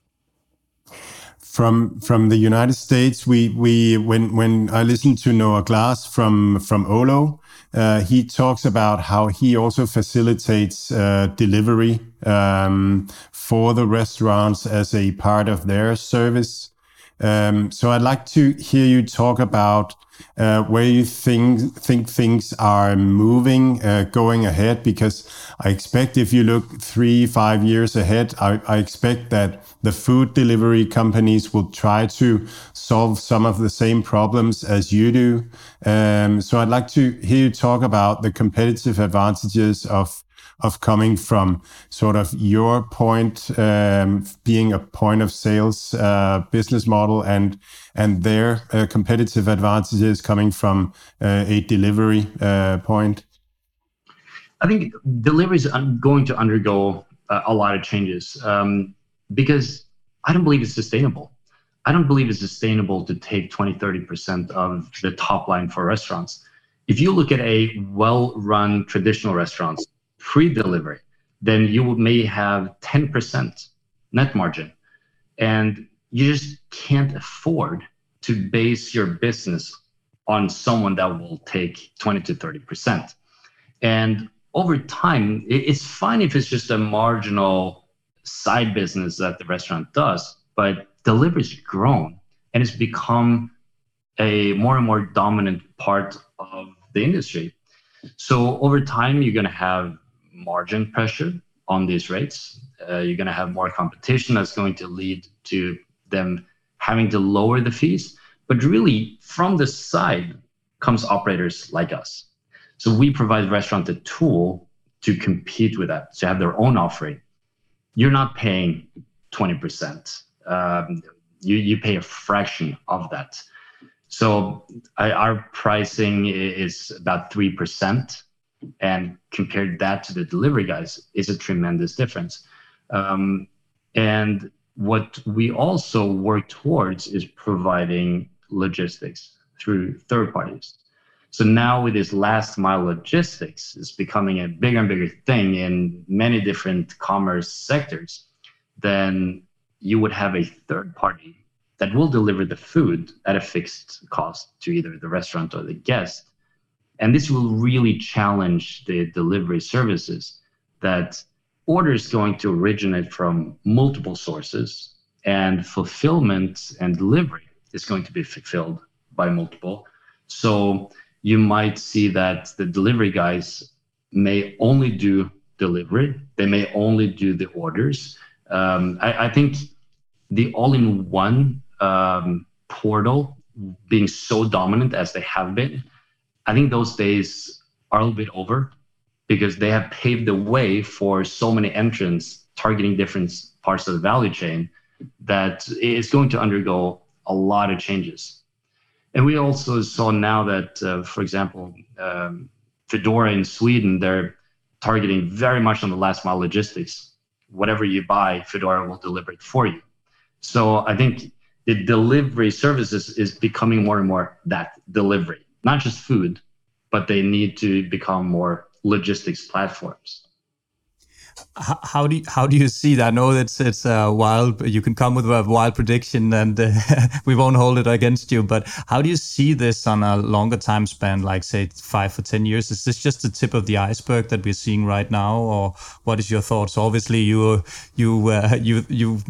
From from the United States, we we when when I listened to Noah Glass from from Olo, uh, he talks about how he also facilitates uh, delivery um, for the restaurants as a part of their service. Um, so I'd like to hear you talk about uh, where you think think things are moving uh, going ahead? Because I expect if you look three five years ahead, I, I, expect that the food delivery companies will try to solve some of the same problems as you do. Um, so I'd like to hear you talk about the competitive advantages of of coming from sort of your point um, being a point of sales uh, business model and and their uh, competitive advantages coming from uh, a delivery uh, point? I think delivery is going to undergo a lot of changes um, because I don't believe it's sustainable. I don't believe it's sustainable to take 20, 30% of the top line for restaurants. If you look at a well run traditional restaurants, pre-delivery, then you may have 10% net margin. And you just can't afford to base your business on someone that will take 20 to 30%. And over time, it's fine if it's just a marginal side business that the restaurant does, but delivery's grown and it's become a more and more dominant part of the industry. So over time, you're going to have margin pressure on these rates. Uh, you're going to have more competition that's going to lead to them having to lower the fees. But really, from the side comes operators like us. So we provide restaurant the tool to compete with that, to have their own offering. You're not paying 20%. Um, you, you pay a fraction of that. So I, our pricing is about 3% and compared that to the delivery guys is a tremendous difference. Um, and what we also work towards is providing logistics through third parties. So now with this last mile logistics it's becoming a bigger and bigger thing in many different commerce sectors, then you would have a third party that will deliver the food at a fixed cost to either the restaurant or the guest and this will really challenge the delivery services that orders going to originate from multiple sources and fulfillment and delivery is going to be fulfilled by multiple. So you might see that the delivery guys may only do delivery, they may only do the orders. Um, I, I, think the all in one um, portal being so dominant as they have been I think those days are a little bit over because they have paved the way for so many entrants targeting different parts of the value chain that it's going to undergo a lot of changes. And we also saw now that, uh, for example, um, Foodora in Sweden, they're targeting very much on the last mile logistics. Whatever you buy, Fedora will deliver it for you. So I think the delivery services is becoming more and more that delivery not just food, but they need to become more logistics platforms. How do you, how do you see that? I know it's it's a wild. You can come with a wild prediction, and uh, we won't hold it against you. But how do you see this on a longer time span, like say five or ten years? Is this just the tip of the iceberg that we're seeing right now, or what is your thoughts? Obviously, you you uh, you you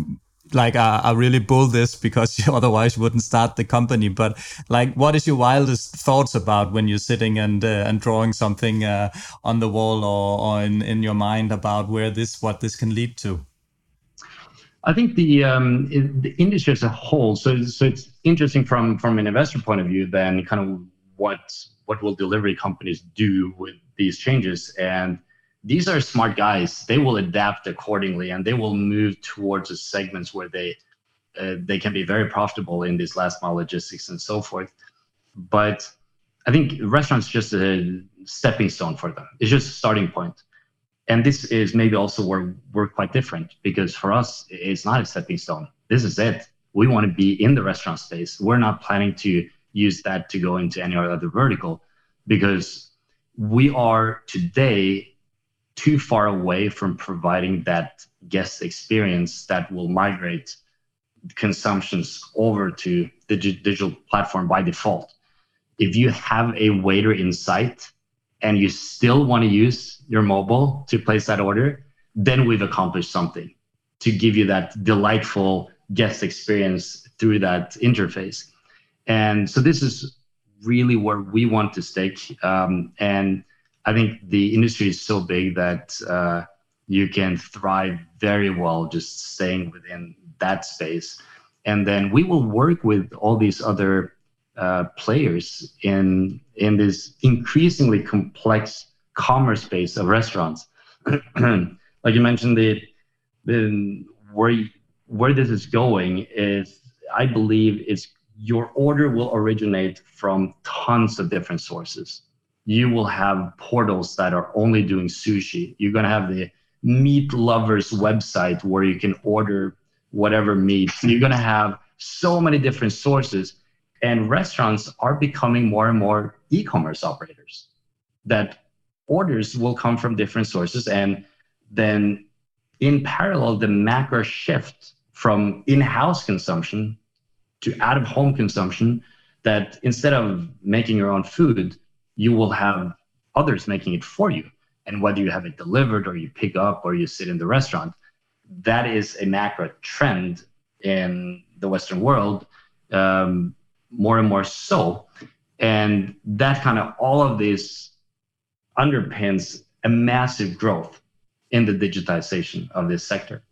like I, are really bull this because you otherwise wouldn't start the company. But like, what is your wildest thoughts about when you're sitting and uh, and drawing something uh, on the wall or, or in, in your mind about where this what this can lead to? I think the um, the industry as a whole. So so it's interesting from from an investor point of view. Then kind of what what will delivery companies do with these changes and these are smart guys. They will adapt accordingly and they will move towards the segments where they uh, they can be very profitable in this last mile logistics and so forth. But I think restaurants just a stepping stone for them. It's just a starting point. And this is maybe also where we're quite different because for us, it's not a stepping stone. This is it. We want to be in the restaurant space. We're not planning to use that to go into any other vertical because we are today too far away from providing that guest experience that will migrate consumptions over to the digital platform by default. If you have a waiter in sight and you still want to use your mobile to place that order, then we've accomplished something to give you that delightful guest experience through that interface. And so this is really where we want to stake. Um, and I think the industry is so big that uh, you can thrive very well just staying within that space. And then we will work with all these other uh, players in in this increasingly complex commerce space of restaurants. like you mentioned, the the where where this is going is, I believe, is your order will originate from tons of different sources you will have portals that are only doing sushi. You're going to have the meat lovers website where you can order whatever meat. You're going to have so many different sources. And restaurants are becoming more and more e commerce operators that orders will come from different sources. And then in parallel, the macro shift from in house consumption to out of home consumption that instead of making your own food, you will have others making it for you. And whether you have it delivered or you pick up or you sit in the restaurant, that is a macro trend in the Western world, um, more and more so. And that kind of all of this underpins a massive growth in the digitization of this sector.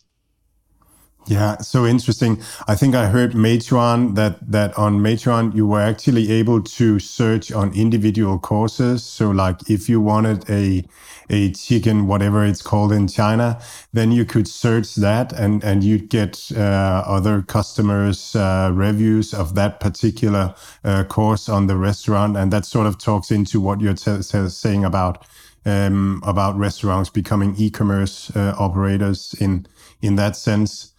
Yeah, so interesting. I think I heard Meituan that that on Meituan you were actually able to search on individual courses. So like if you wanted a a chicken, whatever it's called in China, then you could search that and and you'd get uh, other customers' uh, reviews of that particular uh, course on the restaurant, and that sort of talks into what you're saying about um, about restaurants becoming e-commerce uh, operators in in that sense.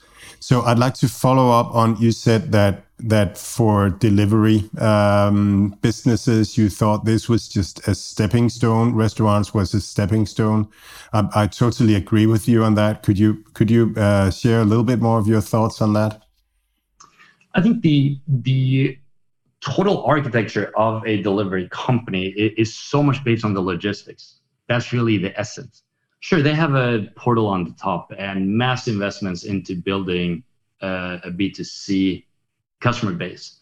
So I'd like to follow up on you said that that for delivery um, businesses, you thought this was just a stepping stone. Restaurants was a stepping stone. I, I totally agree with you on that. Could you could you uh, share a little bit more of your thoughts on that? I think the the total architecture of a delivery company is so much based on the logistics. That's really the essence. Sure, they have a portal on the top and mass investments into building uh, a B2C customer base.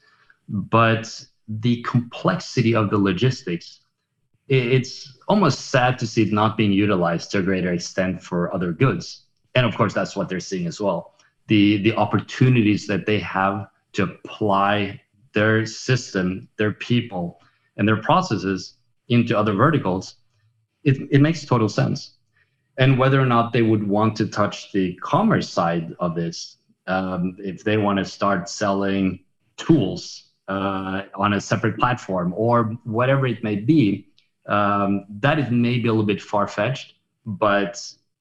But the complexity of the logistics, it's almost sad to see it not being utilized to a greater extent for other goods. And of course, that's what they're seeing as well. The, the opportunities that they have to apply their system, their people, and their processes into other verticals, it, it makes total sense and whether or not they would want to touch the commerce side of this um, if they want to start selling tools uh, on a separate platform or whatever it may be um, that is maybe a little bit far-fetched but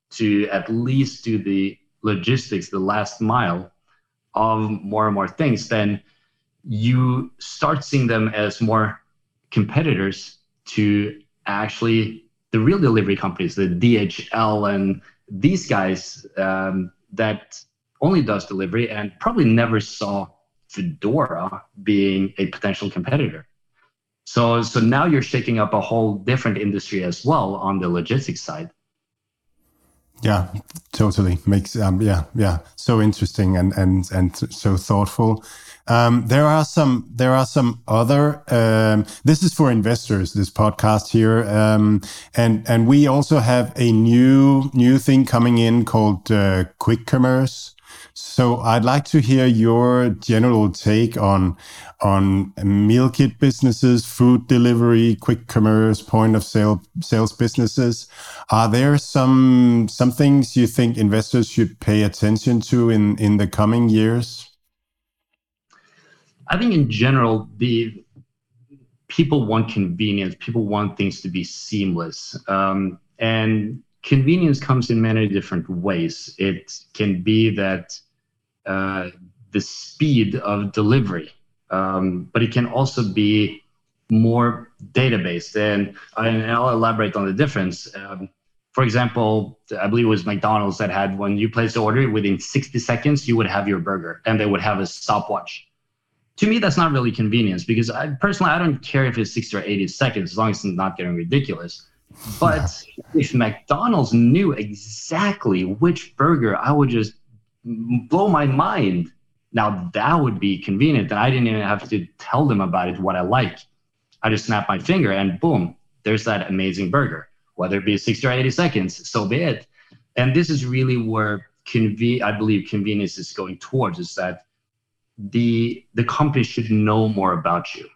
to at least do the logistics the last mile of more and more things then you start seeing them as more competitors to actually the real delivery companies, the DHL and these guys um, that only does delivery and probably never saw Fedora being a potential competitor. So, so now you're shaking up a whole different industry as well on the logistics side. Yeah, totally makes um, yeah yeah so interesting and and and so thoughtful. Um, there are some there are some other. Um, this is for investors. This podcast here, um, and and we also have a new new thing coming in called uh, quick commerce. So I'd like to hear your general take on on meal kit businesses, food delivery, quick commerce, point of sale sales businesses. Are there some some things you think investors should pay attention to in in the coming years? I think in general, the people want convenience. People want things to be seamless, um, and convenience comes in many different ways. It can be that uh, the speed of delivery, um, but it can also be more database. And, and I'll elaborate on the difference. Um, for example, I believe it was McDonald's that had when you place the order within 60 seconds, you would have your burger and they would have a stopwatch. To me, that's not really convenience because I personally I don't care if it's 60 or 80 seconds as long as it's not getting ridiculous. But if McDonald's knew exactly which burger I would just blow my mind. Now that would be convenient. And I didn't even have to tell them about it, what I like. I just snap my finger and boom, there's that amazing burger. Whether it be 60 or 80 seconds, so be it. And this is really where conve- I believe convenience is going towards is that the the company should know more about you.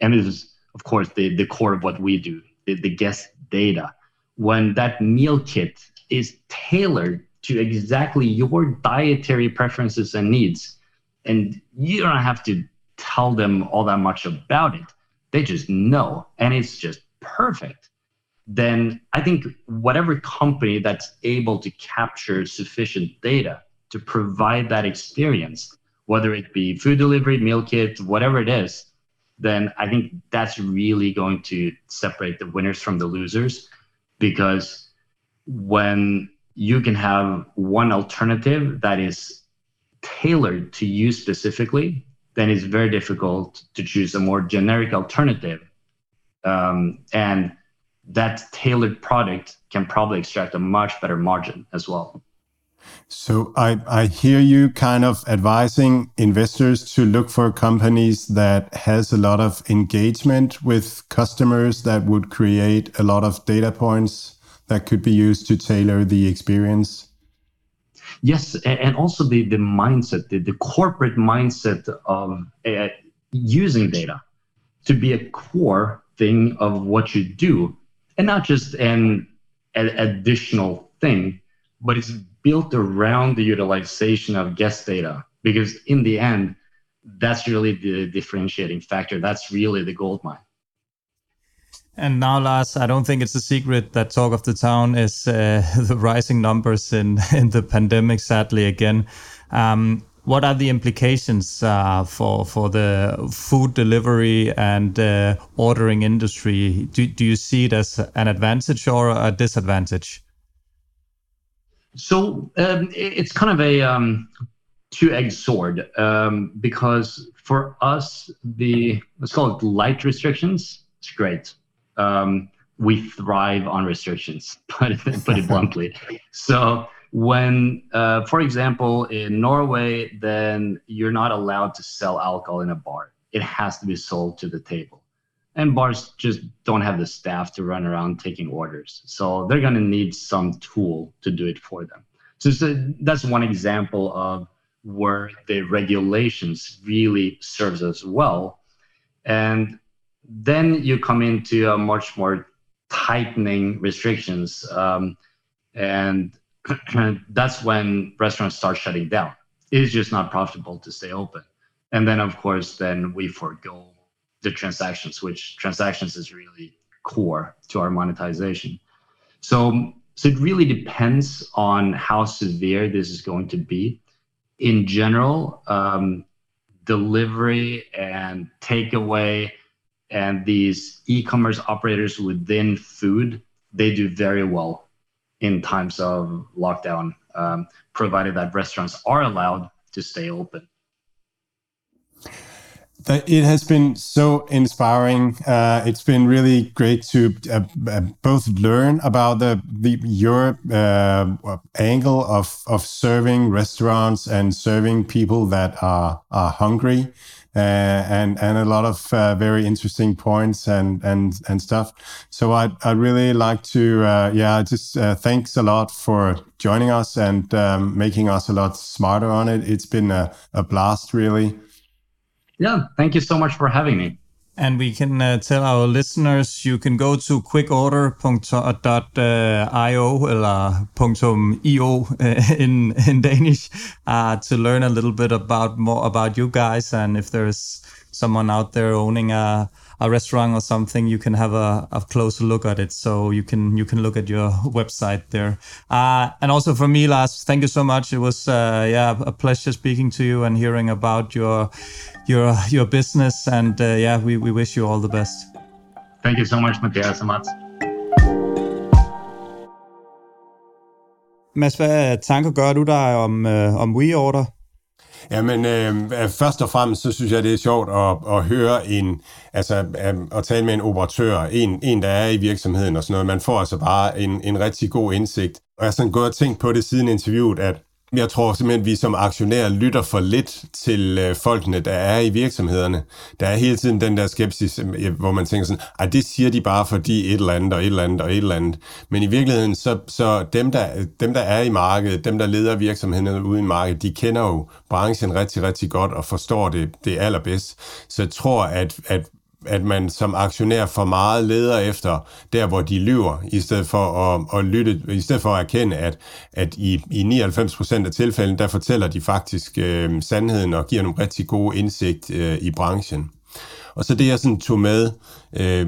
And it is, of course, the, the core of what we do, the, the guest data. When that meal kit is tailored to exactly your dietary preferences and needs. And you don't have to tell them all that much about it. They just know, and it's just perfect. Then I think whatever company that's able to capture sufficient data to provide that experience, whether it be food delivery, meal kit, whatever it is, then I think that's really going to separate the winners from the losers. Because when you can have one alternative that is tailored to you specifically, then it's very difficult to choose a more generic alternative. Um, and that tailored product can probably extract a much better margin as well. So I, I hear you kind of advising investors to look for companies that has a lot of engagement with customers that would create a lot of data points that could be used to tailor the experience? Yes, and also the, the mindset, the, the corporate mindset of uh, using data to be a core thing of what you do, and not just an, an additional thing, but it's built around the utilization of guest data. Because in the end, that's really the differentiating factor. That's really the gold mine. And now, Lars, I don't think it's a secret that talk of the town is uh, the rising numbers in, in the pandemic, sadly, again. Um, what are the implications uh, for for the food delivery and uh, ordering industry? Do, do you see it as an advantage or a disadvantage? So um, it's kind of a um, two-edged sword um, because for us, the let's call it light restrictions. It's great um, we thrive on restrictions, put it, put it bluntly. So when, uh, for example, in Norway, then you're not allowed to sell alcohol in a bar. It has to be sold to the table. And bars just don't have the staff to run around taking orders. So they're going to need some tool to do it for them. So, so that's one example of where the regulations really serves us well. And then you come into a much more tightening restrictions, um, and that's when restaurants start shutting down. It's just not profitable to stay open, and then of course, then we forego the transactions, which transactions is really core to our monetization. So, so it really depends on how severe this is going to be. In general, um, delivery and takeaway and these e-commerce operators within food they do very well in times of lockdown um, provided that restaurants are allowed to stay open it has been so inspiring. Uh, it's been really great to uh, uh, both learn about the, the your uh, angle of of serving restaurants and serving people that are are hungry, uh, and and a lot of uh, very interesting points and and and stuff. So I I really like to yeah just thanks a lot for joining us and um, making us a lot smarter on it. It's been a, a blast really yeah, thank you so much for having me. And we can uh, tell our listeners you can go to quickorder.io or .io uh, in in Danish uh, to learn a little bit about more about you guys and if there's someone out there owning a a restaurant or something, you can have a, a closer look at it. So you can you can look at your website there. Uh, and also for me, Lars, thank you so much. It was uh, yeah a pleasure speaking to you and hearing about your your your business. And uh, yeah, we, we wish you all the best. Thank you so much, Matthias and Mats. Mads, hvad tanker gør du dig om, øh, om WeOrder? Jamen, øh, øh, først og fremmest, så synes jeg, det er sjovt at, at høre en, altså øh, at tale med en operatør, en, en, der er i virksomheden og sådan noget. Man får altså bare en, en rigtig god indsigt. Og jeg har sådan gået og tænkt på det siden interviewet, at jeg tror simpelthen, at vi som aktionærer lytter for lidt til øh, folkene, der er i virksomhederne. Der er hele tiden den der skepsis, øh, hvor man tænker sådan, at det siger de bare fordi et eller andet og et eller andet og et eller andet. Men i virkeligheden, så, så dem, der, dem, der er i markedet, dem, der leder virksomhederne ude i markedet, de kender jo branchen rigtig, rigtig godt og forstår det, det allerbedst. Så jeg tror, at, at at man som aktionær for meget leder efter der, hvor de lyver, i stedet for at, at lytte, i stedet for at erkende, at, at i, i 99% af tilfældene, der fortæller de faktisk øh, sandheden og giver nogle rigtig gode indsigt øh, i branchen. Og så det, jeg sådan tog med øh,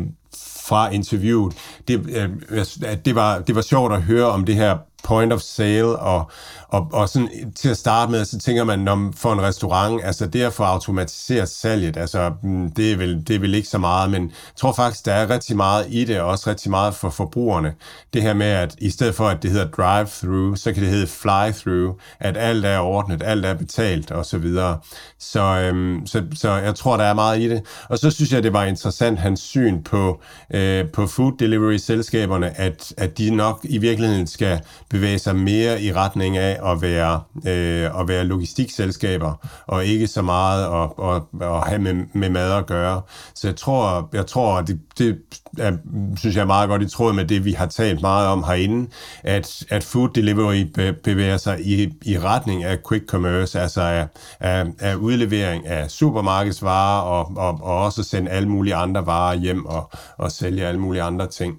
fra interviewet, det, øh, det, var, det var sjovt at høre om det her point of sale, og, og, og sådan til at starte med, så tænker man, når for en restaurant, altså det at få automatiseret salget, altså mm, det er, vel, det er vel ikke så meget, men jeg tror faktisk, der er rigtig meget i det, og også rigtig meget for forbrugerne. Det her med, at i stedet for, at det hedder drive-through, så kan det hedde fly-through, at alt er ordnet, alt er betalt, og så videre. Så, øhm, så, så jeg tror, der er meget i det. Og så synes jeg, det var interessant, hans syn på, øh, på food delivery-selskaberne, at, at de nok i virkeligheden skal bevæge sig mere i retning af at være, øh, at være logistikselskaber, og ikke så meget at, at, at have med, med mad at gøre. Så jeg tror, jeg tror det, det er, synes jeg er meget godt i tråd med det, vi har talt meget om herinde, at, at food delivery bevæger sig i, i retning af quick commerce, altså af, af, af udlevering af supermarkedsvarer, og, og, og også sende alle mulige andre varer hjem og, og sælge alle mulige andre ting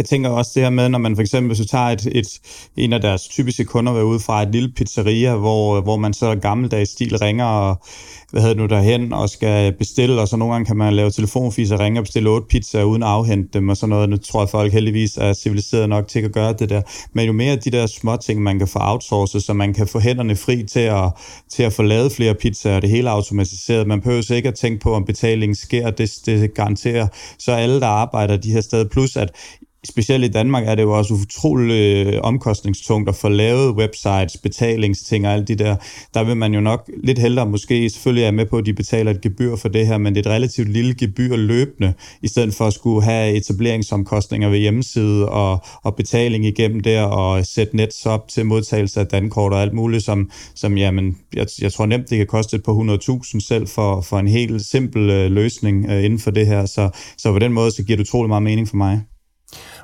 jeg tænker også det her med, når man for eksempel, så tager et, et, en af deres typiske kunder ved ud fra et lille pizzeria, hvor, hvor man så gammeldags stil ringer og hvad hedder nu derhen og skal bestille, og så nogle gange kan man lave telefonfis og ringe og bestille otte pizzaer uden at afhente dem og sådan noget. Nu tror jeg, folk heldigvis er civiliseret nok til at gøre det der. Men jo mere de der små ting, man kan få outsourcet, så man kan få hænderne fri til at, til at få lavet flere pizzaer, og det hele automatiseret. Man behøver ikke at tænke på, om betalingen sker, det, det garanterer. Så alle, der arbejder de her steder, plus at specielt i Danmark er det jo også utroligt øh, omkostningstungt at få lavet websites, betalingsting og alt det der. Der vil man jo nok lidt hellere måske, selvfølgelig er med på, at de betaler et gebyr for det her, men det er et relativt lille gebyr løbende, i stedet for at skulle have etableringsomkostninger ved hjemmeside og, og betaling igennem der og sætte nets op til modtagelse af dankort og alt muligt, som, som jamen, jeg, jeg tror nemt, det kan koste et par 100.000 selv for, for en helt simpel øh, løsning øh, inden for det her. Så, så på den måde, så giver det utrolig meget mening for mig.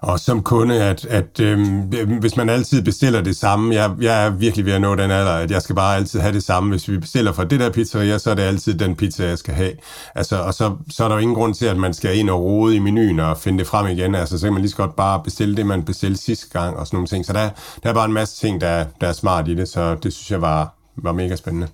Og som kunde, at, at øhm, hvis man altid bestiller det samme, jeg, jeg er virkelig ved at nå den alder, at jeg skal bare altid have det samme. Hvis vi bestiller fra det der pizzeria, så er det altid den pizza, jeg skal have. Altså, og så, så er der jo ingen grund til, at man skal ind og rode i menuen og finde det frem igen. Altså, så kan man lige så godt bare bestille det, man bestilte sidste gang og sådan nogle ting. Så der, der er bare en masse ting, der, der er smart i det, så det synes jeg var, var mega spændende.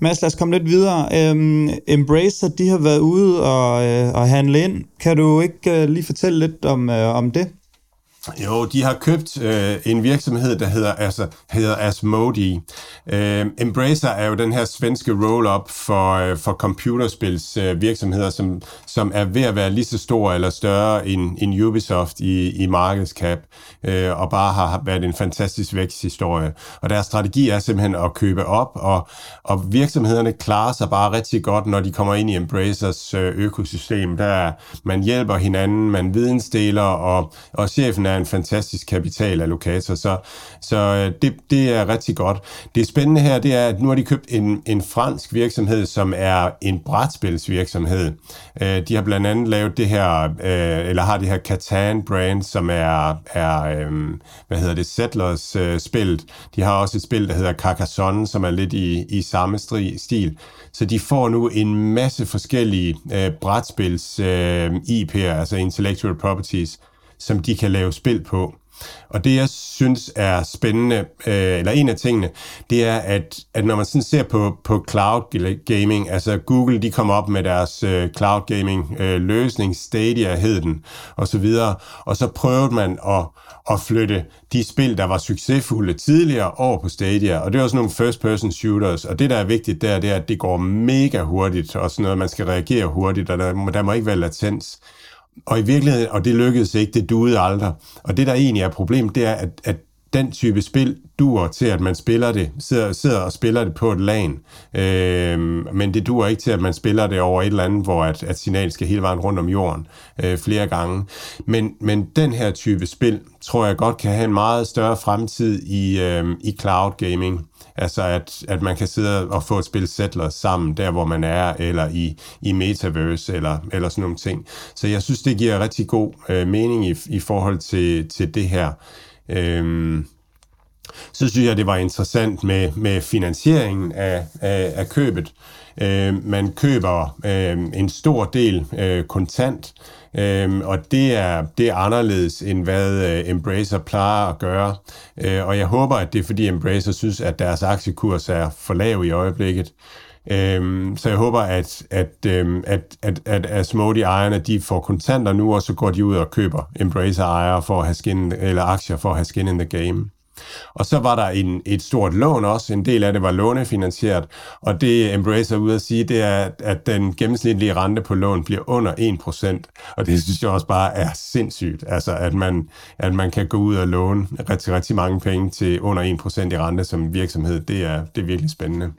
Mads, lad os komme lidt videre. Øhm, Embracer, de har været ude og, øh, og handle ind. Kan du ikke øh, lige fortælle lidt om, øh, om det? Jo, de har købt øh, en virksomhed, der hedder, altså, hedder Asmodee. Øh, Embracer er jo den her svenske roll-up for, øh, for computerspils øh, virksomheder, som, som er ved at være lige så stor eller større end, end Ubisoft i, i markedskab, øh, og bare har været en fantastisk væksthistorie. Og deres strategi er simpelthen at købe op, og, og virksomhederne klarer sig bare rigtig godt, når de kommer ind i Embracers øh, økosystem. Der man hjælper hinanden, man vidensdeler, og, og chefen er er en fantastisk kapitalallokator, så, så øh, det, det er rigtig godt. Det spændende her, det er, at nu har de købt en, en fransk virksomhed, som er en brætspilsvirksomhed. Øh, de har blandt andet lavet det her, øh, eller har det her Catan-brand, som er, er øhm, hvad hedder det, Settlers-spillet. De har også et spil, der hedder Carcassonne, som er lidt i, i samme stil. Så de får nu en masse forskellige øh, brætspils øh, IP'er, altså intellectual properties, som de kan lave spil på. Og det, jeg synes er spændende, øh, eller en af tingene, det er, at, at når man sådan ser på, på cloud gaming, altså Google, de kommer op med deres øh, cloud gaming øh, løsning, Stadia hed den, og så videre, og så prøvede man at, at flytte de spil, der var succesfulde tidligere, over på Stadia, og det er også nogle first-person shooters, og det, der er vigtigt der, det er, at det går mega hurtigt, og sådan noget, man skal reagere hurtigt, og der, der må ikke være latens. Og i virkeligheden, og det lykkedes ikke, det duede aldrig. Og det, der egentlig er problemet, det er, at, at den type spil duer til, at man spiller det, sidder, sidder og spiller det på et LAN. Øh, men det duer ikke til, at man spiller det over et eller andet, hvor at, at signal skal hele vejen rundt om jorden øh, flere gange. Men, men den her type spil, tror jeg godt kan have en meget større fremtid i, øh, i cloud gaming. Altså at, at man kan sidde og få et spil Settlers sammen, der hvor man er, eller i, i metaverse, eller, eller sådan nogle ting. Så jeg synes, det giver rigtig god øh, mening i, i forhold til, til det her. Øhm, så synes jeg, det var interessant med, med finansieringen af, af, af købet. Øh, man køber øh, en stor del øh, kontant, Øhm, og det er, det er anderledes, end hvad øh, Embracer plejer at gøre. Øh, og jeg håber, at det er, fordi Embracer synes, at deres aktiekurs er for lav i øjeblikket. Øhm, så jeg håber, at, at, øhm, at, at, at Asmodee-ejerne de får kontanter nu, og så går de ud og køber Embracer-ejere for at have skin, eller aktier for at have skin in the game. Og så var der en, et stort lån også. En del af det var lånefinansieret. Og det Embracer ud at sige, det er, at den gennemsnitlige rente på lån bliver under 1%. Og det synes jeg også bare er sindssygt. Altså, at man, at man kan gå ud og låne rigtig, rigtig mange penge til under 1% i rente som virksomhed. Det er, det er virkelig spændende.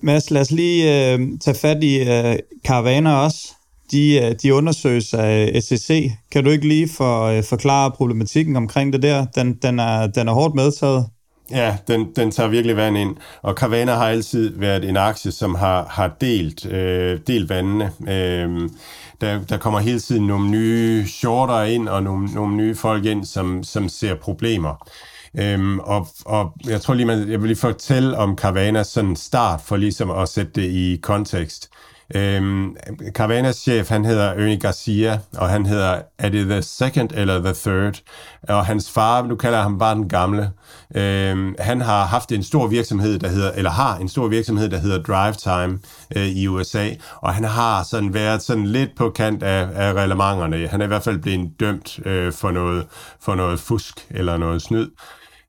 Mads, lad os lige øh, tage fat i øh, Caravana også de, øh, de undersøges af SEC. Kan du ikke lige for, øh, forklare problematikken omkring det der? Den, den, er, den er hårdt medtaget. Ja, den, den tager virkelig vand ind. Og Carvana har altid været en aktie, som har, har delt, øh, delt vandene. Øh, der, der kommer hele tiden nogle nye shorter ind, og nogle, nogle nye folk ind, som, som ser problemer. Øhm, og, og jeg tror lige, man, jeg vil lige fortælle om Carvanas sådan start, for ligesom at sætte det i kontekst. Øhm, Caravanas chef, han hedder Ernie Garcia, og han hedder, er det the second eller the third? Og hans far, nu kalder jeg ham bare den gamle, øhm, han har haft en stor virksomhed, der hedder, eller har en stor virksomhed, der hedder Drive Time øh, i USA, og han har sådan været sådan lidt på kant af, af reglementerne. Han er i hvert fald blevet dømt øh, for, noget, for noget fusk eller noget snyd.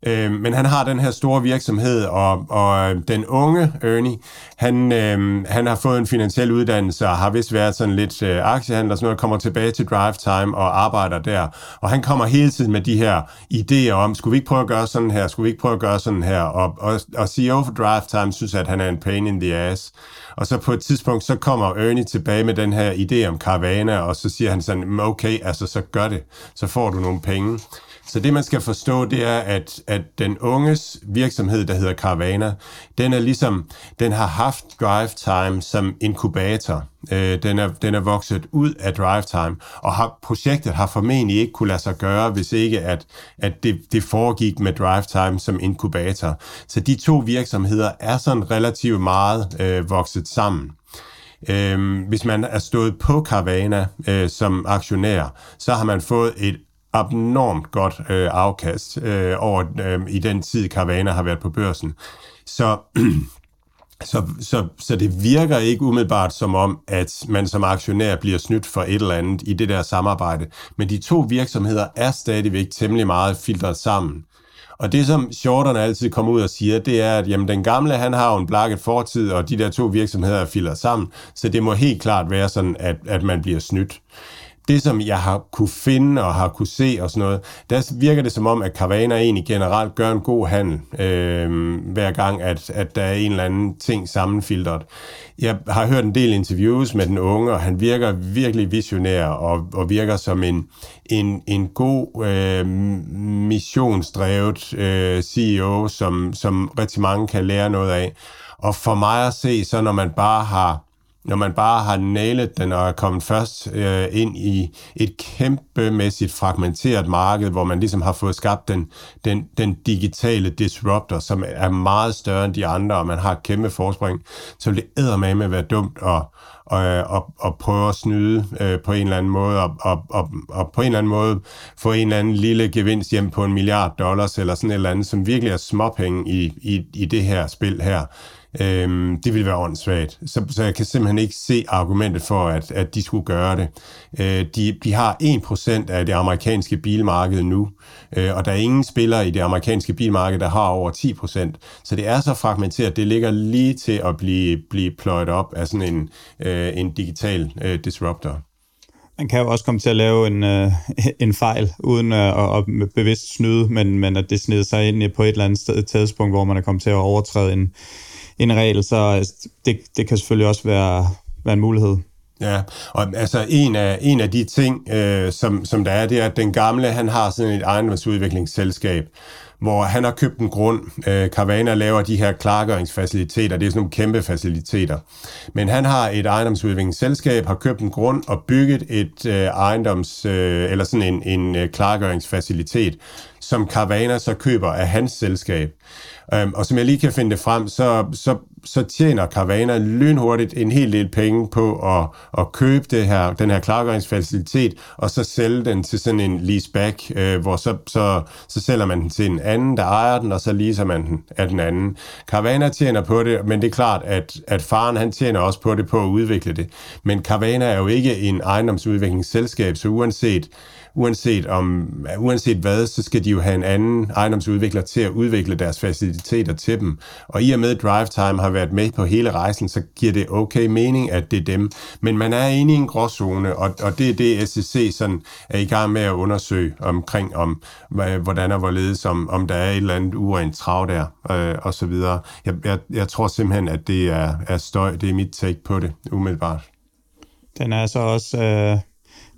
Øh, men han har den her store virksomhed, og, og øh, den unge Ernie, han, øh, han har fået en finansiel uddannelse og har vist været sådan lidt øh, aktiehandler og sådan noget, kommer tilbage til Drive Time og arbejder der. Og han kommer hele tiden med de her idéer om, skulle vi ikke prøve at gøre sådan her, skulle vi ikke prøve at gøre sådan her, og, og, og CEO for Drive Time synes, at han er en pain in the ass. Og så på et tidspunkt, så kommer Ernie tilbage med den her idé om Caravana, og så siger han sådan, okay, altså så gør det, så får du nogle penge. Så det, man skal forstå, det er, at, at den unges virksomhed, der hedder Caravana, den er ligesom, den har haft Drive Time som inkubator. Øh, den, er, den er vokset ud af Drive Time, og har, projektet har formentlig ikke kunne lade sig gøre, hvis ikke at, at det, det foregik med Drive Time som inkubator. Så de to virksomheder er sådan relativt meget øh, vokset sammen. Øhm, hvis man er stået på Carvana øh, som aktionær, så har man fået et abnormt godt øh, afkast øh, over øh, i den tid, Carvana har været på børsen. Så så, så, så det virker ikke umiddelbart som om, at man som aktionær bliver snydt for et eller andet i det der samarbejde. Men de to virksomheder er stadigvæk temmelig meget filtreret sammen. Og det, som shorterne altid kommer ud og siger, det er, at jamen, den gamle, han har jo en blakket fortid, og de der to virksomheder er sammen, så det må helt klart være sådan, at, at man bliver snydt det, som jeg har kunne finde og har kunne se og sådan noget, der virker det som om, at Carvana egentlig generelt gør en god handel, øh, hver gang, at, at der er en eller anden ting sammenfiltret. Jeg har hørt en del interviews med den unge, og han virker virkelig visionær og, og virker som en, en, en god øh, missionsdrevet øh, CEO, som, som rigtig mange kan lære noget af. Og for mig at se, så når man bare har når man bare har nailet den og er kommet først øh, ind i et kæmpemæssigt fragmenteret marked, hvor man ligesom har fået skabt den, den, den digitale disruptor, som er meget større end de andre, og man har et kæmpe forspring, så vil det med være dumt at, og, og, og prøve at snyde øh, på en eller anden måde, og, og, og, og på en eller anden måde få en eller anden lille gevinst hjem på en milliard dollars, eller sådan et eller andet, som virkelig er småpenge i, i, i det her spil her. Øhm, det ville være åndssvagt. Så, så jeg kan simpelthen ikke se argumentet for, at, at de skulle gøre det. Øh, de, de har 1% af det amerikanske bilmarked nu, øh, og der er ingen spillere i det amerikanske bilmarked, der har over 10%. Så det er så fragmenteret, det ligger lige til at blive, blive pløjet op af sådan en, øh, en digital øh, disruptor. Man kan jo også komme til at lave en, øh, en fejl, uden øh, at, at bevidst snyde, men, men at det snider sig ind på et eller andet sted, tidspunkt, hvor man er kommet til at overtræde en, en regel, så det, det kan selvfølgelig også være, være en mulighed. Ja, og altså en af, en af de ting, øh, som, som der er, det er, at den gamle, han har sådan et ejendomsudviklingsselskab, hvor han har købt en grund. Øh, Carvana laver de her klargøringsfaciliteter, det er sådan nogle kæmpe faciliteter. Men han har et ejendomsudviklingsselskab, har købt en grund og bygget et øh, ejendoms, øh, eller sådan en, en øh, klargøringsfacilitet, som Carvana så køber af hans selskab. Øhm, og som jeg lige kan finde det frem, så, så, så tjener Carvana lynhurtigt en hel del penge på at, at købe det her, den her klargøringsfacilitet, og så sælge den til sådan en leaseback, øh, hvor så, så, så sælger man den til en anden, der ejer den, og så leaser man den af den anden. Carvana tjener på det, men det er klart, at, at faren han tjener også på det på at udvikle det. Men Carvana er jo ikke en ejendomsudviklingsselskab, så uanset uanset, om, uanset hvad, så skal de jo have en anden ejendomsudvikler til at udvikle deres faciliteter til dem. Og i og med, at DriveTime har været med på hele rejsen, så giver det okay mening, at det er dem. Men man er inde i en gråzone, og, og det er det, SEC sådan er i gang med at undersøge omkring, om hvordan og hvorledes, om, om der er et eller andet urent trav der, øh, og så videre. Jeg, jeg, jeg tror simpelthen, at det er, er støj. Det er mit take på det, umiddelbart. Den er så også... Øh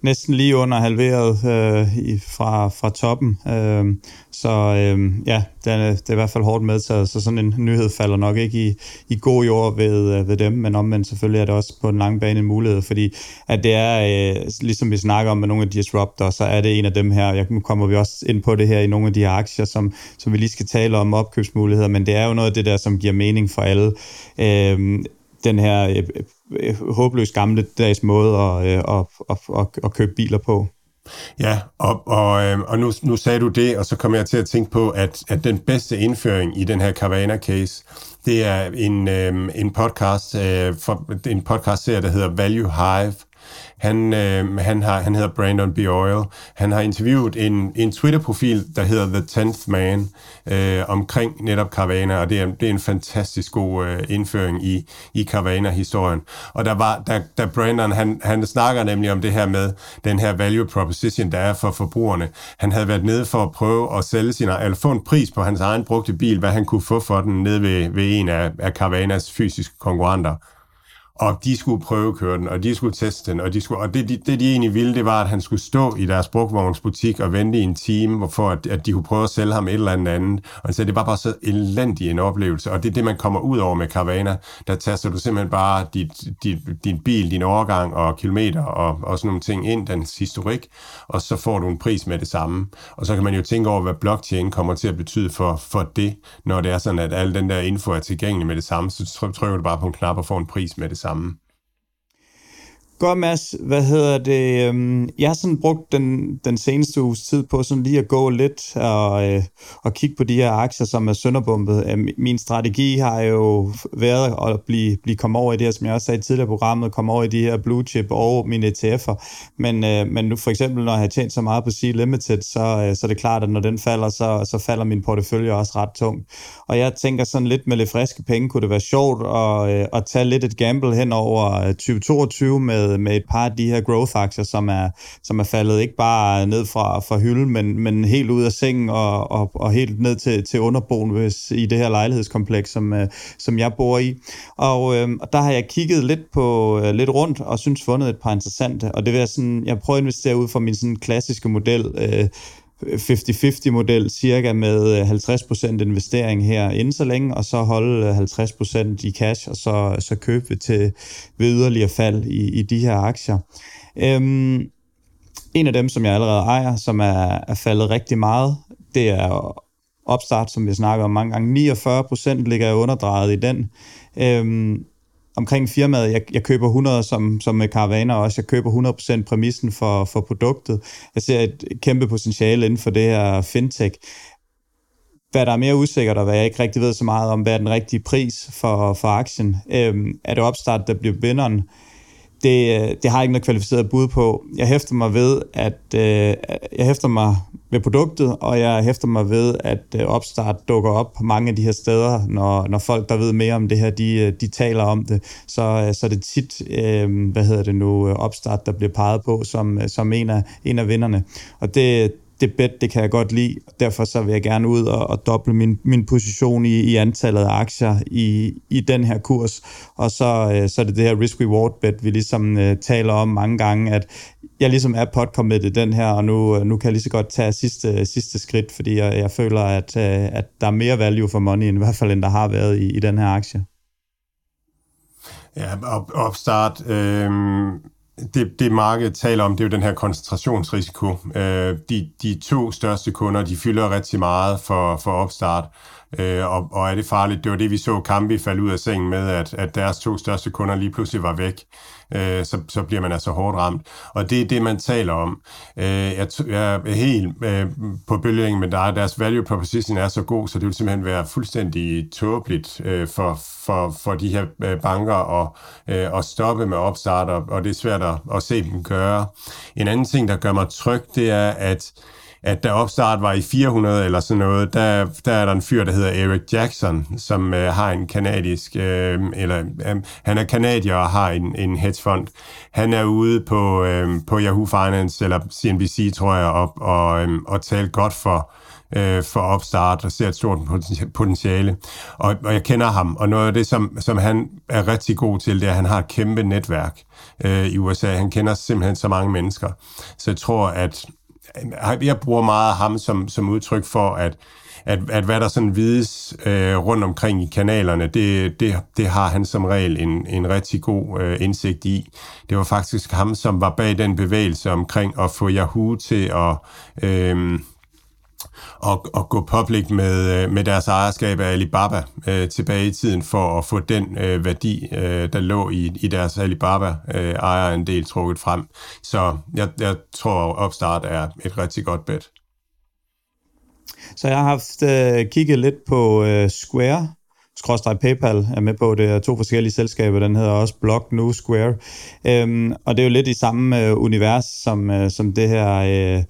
næsten lige under halveret øh, i, fra, fra toppen. Øh, så øh, ja, det er, det er i hvert fald hårdt medtaget, så sådan en nyhed falder nok ikke i, i god jord ved, øh, ved dem, men omvendt selvfølgelig er det også på den lange bane en mulighed, fordi at det er, øh, ligesom vi snakker om med nogle af de disruptor, så er det en af dem her, jeg, nu kommer vi også ind på det her i nogle af de her aktier, som, som vi lige skal tale om opkøbsmuligheder, men det er jo noget af det der, som giver mening for alle. Øh, den her øh, øh, øh, håbløst gamle dags måde at, øh, at, at, at, at købe biler på. Ja, og, og, øh, og nu, nu sagde du det, og så kom jeg til at tænke på, at, at den bedste indføring i den her Carvana-case, det er en, øh, en podcast, øh, for, en podcast-serie, der hedder Value Hive, han, øh, han, har, han hedder Brandon B. Oil. Han har interviewet en, en Twitter-profil, der hedder The Tenth Man, øh, omkring netop Carvana, og det er, det er en fantastisk god øh, indføring i, i Carvana-historien. Og der var, da, da Brandon, han, han snakker nemlig om det her med den her value proposition, der er for forbrugerne. Han havde været nede for at prøve at sælge sin, eller få en pris på hans egen brugte bil, hvad han kunne få for den nede ved, ved en af, af Carvanas fysiske konkurrenter og de skulle prøve køre den, og de skulle teste den, og, de skulle, og det, det, det de egentlig ville, det var, at han skulle stå i deres brugvognsbutik og vente i en time, for at, at de kunne prøve at sælge ham et eller andet andet. Og han sagde, det var bare så elendig en oplevelse, og det er det, man kommer ud over med Carvana. Der taster du simpelthen bare dit, dit, din bil, din overgang og kilometer og, og sådan nogle ting ind, den historik, og så får du en pris med det samme. Og så kan man jo tænke over, hvad blockchain kommer til at betyde for, for det, når det er sådan, at al den der info er tilgængelig med det samme, så trykker du bare på en knap og får en pris med det samme some Godt, Mads. Hvad hedder det? Øhm, jeg har sådan brugt den, den seneste uges tid på sådan lige at gå lidt og, øh, og kigge på de her aktier, som er sønderbumpet. Øhm, min strategi har jo været at blive, blive komme over i det her, som jeg også sagde i tidligere programmet, komme over i de her blue chip og mine ETF'er. Men, øh, men nu for eksempel, når jeg har tjent så meget på Sea Limited, så, øh, så er det klart, at når den falder, så, så falder min portefølje også ret tungt. Og jeg tænker sådan lidt med lidt friske penge, kunne det være sjovt at, øh, at tage lidt et gamble hen over øh, 2022 med med, et par af de her growth-aktier, som er, som er faldet ikke bare ned fra, fra hylden, men, men helt ud af sengen og, og, og helt ned til, til underboen hvis, i det her lejlighedskompleks, som, øh, som jeg bor i. Og, øh, der har jeg kigget lidt på øh, lidt rundt og synes fundet et par interessante, og det vil jeg sådan, jeg prøver at investere ud fra min sådan klassiske model, øh, 50-50 model cirka med øh, 50% investering her inden så længe, og så holde øh, 50% i cash, og så, så købe til ved yderligere fald i, i de her aktier. Øhm, en af dem, som jeg allerede ejer, som er, er faldet rigtig meget, det er opstart, som vi snakker om mange gange. 49% ligger jeg underdrejet i den. Øhm, omkring firmaet. Jeg, jeg køber 100 som, som med karavaner også. Jeg køber 100% præmissen for, for produktet. Jeg ser et kæmpe potentiale inden for det her fintech. Hvad der er mere usikkert, og hvad jeg ikke rigtig ved så meget om, hvad er den rigtige pris for, for aktien. Øhm, er det opstart, der bliver vinderen? Det, øh, det har jeg ikke noget kvalificeret bud på. Jeg hæfter mig ved, at øh, jeg hæfter mig ved produktet, og jeg hæfter mig ved, at øh, opstart dukker op på mange af de her steder, når, når folk, der ved mere om det her, de, øh, de taler om det, så, øh, så er det tit, øh, hvad hedder det nu, opstart, der bliver peget på som, som en, af, en af vinderne. Og det, det bet, det kan jeg godt lide. Derfor så vil jeg gerne ud og, og doble min, min position i, i antallet af aktier i, i den her kurs. Og så, øh, så er det det her risk-reward bet, vi ligesom øh, taler om mange gange, at jeg ligesom er potkommet i den her, og nu, øh, nu kan jeg lige så godt tage sidste, sidste skridt, fordi jeg, jeg føler, at, øh, at der er mere value for money, end i hvert fald, end der har været i, i den her aktie. Ja, op, opstart. Øh det, det markedet taler om, det er jo den her koncentrationsrisiko. Øh, de, de to største kunder, de fylder rigtig meget for, for opstart. Øh, og, og er det farligt? Det var det, vi så Kambi falde ud af sengen med, at, at deres to største kunder lige pludselig var væk. Øh, så, så bliver man altså hårdt ramt. Og det er det, man taler om. Øh, jeg, jeg er helt øh, på bølgen med dig. Deres value proposition er så god, så det vil simpelthen være fuldstændig tåbeligt øh, for, for, for de her øh, banker at, øh, at stoppe med opstart, og, og det er svært at, at se dem gøre. En anden ting, der gør mig tryg, det er, at at da opstart var i 400 eller sådan noget, der, der er der en fyr, der hedder Eric Jackson, som øh, har en kanadisk, øh, eller øh, han er kanadier og har en, en hedgefond. Han er ude på, øh, på Yahoo Finance, eller CNBC, tror jeg, og, og, øh, og tale godt for, øh, for opstart og ser et stort potentiale. Og, og jeg kender ham, og noget af det, som, som han er rigtig god til, det er, at han har et kæmpe netværk øh, i USA. Han kender simpelthen så mange mennesker. Så jeg tror, at jeg bruger meget ham som, som udtryk for, at, at, at hvad der sådan vides øh, rundt omkring i kanalerne, det, det, det har han som regel en, en rigtig god øh, indsigt i. Det var faktisk ham, som var bag den bevægelse omkring at få Yahoo til at... Øh, og, og gå public med, øh, med deres ejerskab af Alibaba øh, tilbage i tiden for at få den øh, værdi, øh, der lå i, i deres Alibaba øh, ejer en del trukket frem. Så jeg, jeg tror, opstart er et rigtig godt bet. Så jeg har haft øh, kigget lidt på øh, Square, skråstrej PayPal er med på. Det er to forskellige selskaber. Den hedder også Block Nu Square. Øhm, og det er jo lidt i samme øh, univers som, øh, som det her øh,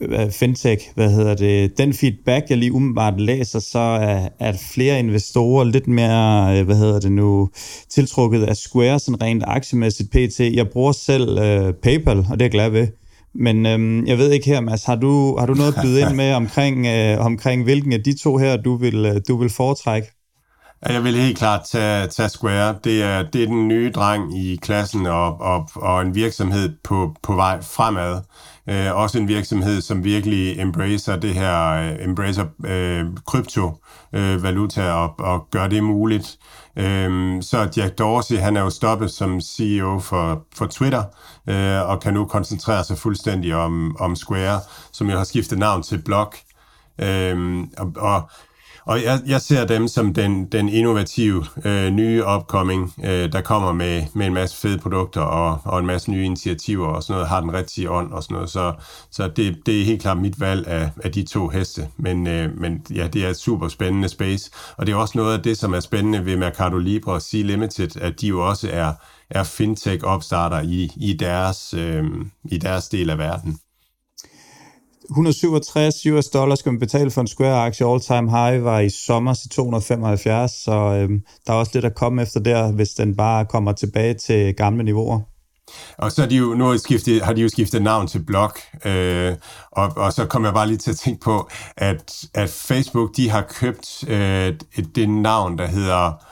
øh, fintech. Hvad hedder det? Den feedback, jeg lige umiddelbart læser, så er, at flere investorer lidt mere, øh, hvad hedder det nu, tiltrukket af Square, sådan rent aktiemæssigt pt. Jeg bruger selv øh, PayPal, og det er jeg glad ved. Men øhm, jeg ved ikke her, Mads, har du, har du noget at byde ind med omkring, øh, omkring hvilken af de to her, du vil, øh, du vil foretrække? Jeg vil helt klart tage, tage Square. Det er, det er den nye dreng i klassen og, og, og en virksomhed på, på vej fremad. Øh, også en virksomhed, som virkelig embracer det her, øh, embracer øh, kryptovaluta øh, og, og gør det muligt. Øh, så Jack Dorsey, han er jo stoppet som CEO for, for Twitter, øh, og kan nu koncentrere sig fuldstændig om, om Square, som jo har skiftet navn til Block. Øh, og, og og jeg, jeg ser dem som den, den innovative øh, nye upcoming, øh, der kommer med, med en masse fede produkter og, og en masse nye initiativer og sådan noget, har den rigtige ånd og sådan noget. Så, så det, det er helt klart mit valg af, af de to heste. Men, øh, men ja, det er et super spændende space. Og det er også noget af det, som er spændende ved Mercado Libre og Sea Limited, at de jo også er, er fintech-opstarter i, i, deres, øh, i deres del af verden. 167 US dollars skal man betale for en Square-aktie. All-time high var i sommer til 275, så øhm, der er også lidt at komme efter der, hvis den bare kommer tilbage til gamle niveauer. Og så er de jo, nu har, skiftet, har de jo skiftet navn til Block, øh, og, og så kommer jeg bare lige til at tænke på, at, at Facebook de har købt øh, det navn, der hedder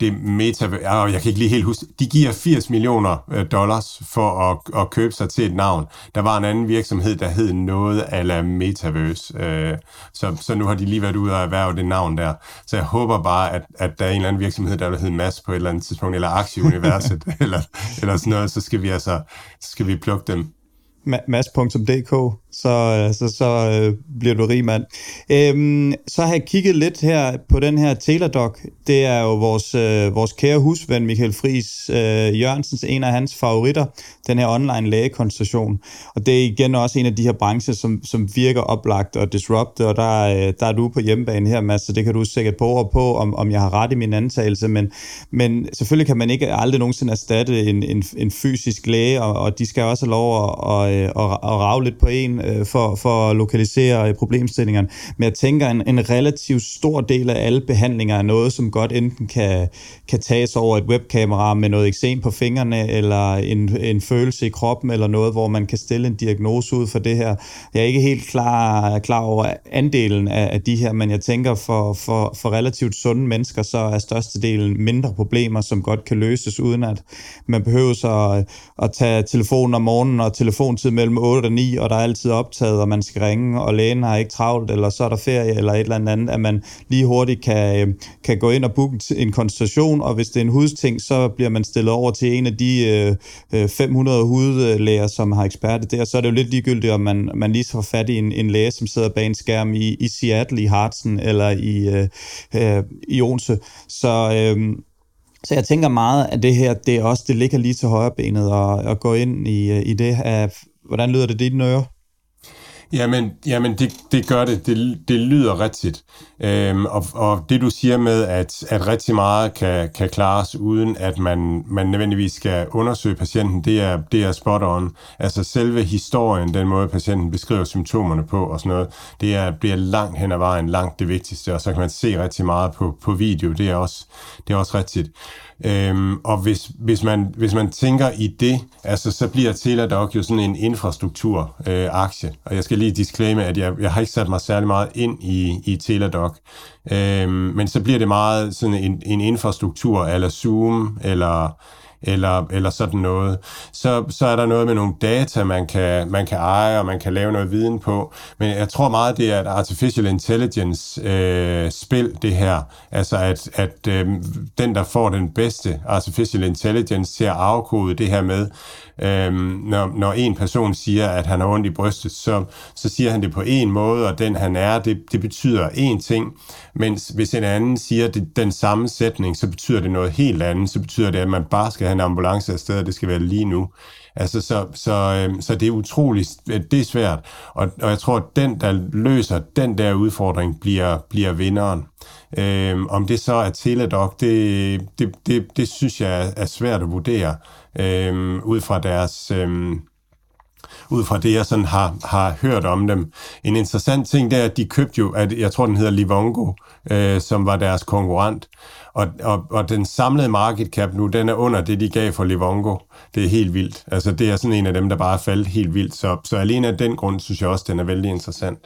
det meta, jeg kan ikke lige helt huske, de giver 80 millioner øh, dollars for at, at købe sig til et navn. Der var en anden virksomhed, der hed noget ala Metaverse, øh, så, så nu har de lige været ude og erhverve det navn der. Så jeg håber bare, at, at der er en eller anden virksomhed, der vil hedde Mass på et eller andet tidspunkt, eller Aktieuniverset, eller, eller sådan noget, så skal vi altså, så skal vi plukke dem mas.dk, så, øh, så, så øh, bliver du rig mand. Øhm, så har jeg kigget lidt her på den her Teladoc. Det er jo vores, øh, vores kære husven Michael Friis øh, Jørgensens, en af hans favoritter, den her online lægekonsultation. Og det er igen også en af de her brancher, som, som virker oplagt og disruptet, og der, øh, der er du på hjemmebane her, Mads, så det kan du sikkert på og på, om, om jeg har ret i min antagelse, men, men selvfølgelig kan man ikke aldrig nogensinde erstatte en, en, en fysisk læge, og, og de skal også have lov at, at, Øh, at, at rave lidt på en øh, for, for at lokalisere problemstillingerne. Men jeg tænker, en, en relativt stor del af alle behandlinger er noget, som godt enten kan, kan tages over et webkamera med noget eksem på fingrene, eller en, en følelse i kroppen, eller noget, hvor man kan stille en diagnose ud for det her. Jeg er ikke helt klar, klar over andelen af, af de her, men jeg tænker, for, for, for relativt sunde mennesker, så er størstedelen mindre problemer, som godt kan løses, uden at man behøver så at, at tage telefonen om morgenen og telefon telefontid mellem 8 og 9, og der er altid optaget, og man skal ringe, og lægen har ikke travlt, eller så er der ferie, eller et eller andet, at man lige hurtigt kan, øh, kan gå ind og booke en konsultation, og hvis det er en hudsting, så bliver man stillet over til en af de øh, øh 500 hudlæger, som har eksperter der, så er det jo lidt ligegyldigt, om man, man lige får fat i en, en læge, som sidder bag en skærm i, i Seattle, i Hartsen, eller i, øh, øh, i Odense. Så... Øh, så jeg tænker meget, at det her, det er også, det ligger lige til højre benet og, og gå ind i, øh, i det. Hvordan lyder det i dine ører? Jamen, jamen det, det gør det. det. Det lyder rigtigt. Øhm, og, og det du siger med, at, at rigtig meget kan, kan klares uden at man, man nødvendigvis skal undersøge patienten, det er, det er spot on. Altså selve historien, den måde patienten beskriver symptomerne på og sådan noget, det er, bliver langt hen ad vejen langt det vigtigste, og så kan man se rigtig meget på, på video. Det er også, det er også rigtigt. Øhm, og hvis, hvis, man, hvis man tænker i det, altså, så bliver Teladoc jo sådan en infrastrukturaktie. Øh, og jeg skal lige disclaime, at jeg, jeg har ikke sat mig særlig meget ind i, i Teladoc. Øhm, men så bliver det meget sådan en, en infrastruktur, eller Zoom, eller eller, eller sådan noget. Så, så er der noget med nogle data, man kan, man kan eje, og man kan lave noget viden på. Men jeg tror meget, det er et artificial intelligence øh, spil, det her. Altså at, at øh, den, der får den bedste artificial intelligence til at afkode det her med, Øhm, når, når en person siger, at han har ondt i brystet, så, så siger han det på en måde, og den han er, det, det betyder én ting. Mens hvis en anden siger det, den samme sætning, så betyder det noget helt andet. Så betyder det, at man bare skal have en ambulance afsted, og det skal være lige nu. Altså, så, så, øhm, så det er utroligt, øh, det er svært. Og, og jeg tror, at den, der løser den der udfordring, bliver, bliver vinderen. Øhm, om det så er Teladoc, det, det, det, det synes jeg er svært at vurdere øh, ud fra deres... Øh, ud fra det, jeg sådan har, har hørt om dem. En interessant ting, det er, at de købte jo, at jeg tror, den hedder Livongo, øh, som var deres konkurrent. Og, og, og den samlede market cap nu, den er under det, de gav for Livongo. Det er helt vildt. Altså, det er sådan en af dem, der bare er faldet helt vildt. Så, så alene af den grund, synes jeg også, den er vældig interessant.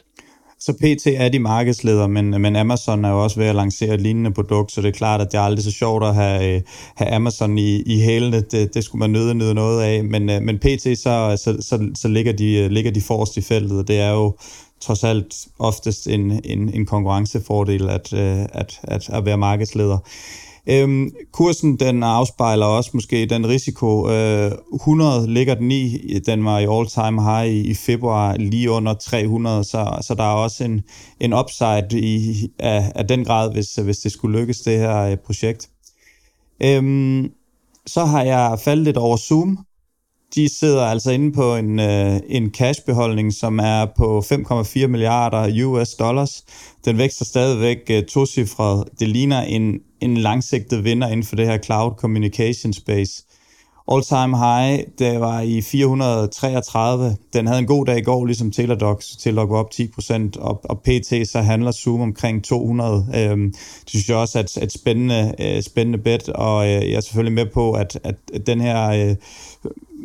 Så PT er de markedsledere, men, men Amazon er jo også ved at lancere et lignende produkt, så det er klart, at det er aldrig så sjovt at have, øh, have Amazon i, i hælene. Det, det skulle man nøde nyde noget af, men, øh, men PT, så, så, så, så ligger, de, øh, ligger de forrest i feltet, og det er jo trods alt oftest en, en, en konkurrencefordel at, at, at, at være markedsleder. Øhm, kursen den afspejler også måske den risiko. Øh, 100 ligger den i. Den var i all-time high i, i februar lige under 300, så, så der er også en, en upside i, af, af den grad, hvis, hvis det skulle lykkes, det her øh, projekt. Øhm, så har jeg faldet lidt over Zoom. De sidder altså inde på en, øh, en cashbeholdning, som er på 5,4 milliarder US dollars. Den vækster stadigvæk øh, tocifret. Det ligner en, en langsigtet vinder inden for det her cloud communication space. All-time high, det var i 433. Den havde en god dag i går, ligesom Teladoc. Teladoc gå op 10%, og, og PT så handler Zoom omkring 200. Øhm, det synes jeg også er et, et spændende, øh, spændende bet, og øh, jeg er selvfølgelig med på, at, at den her øh,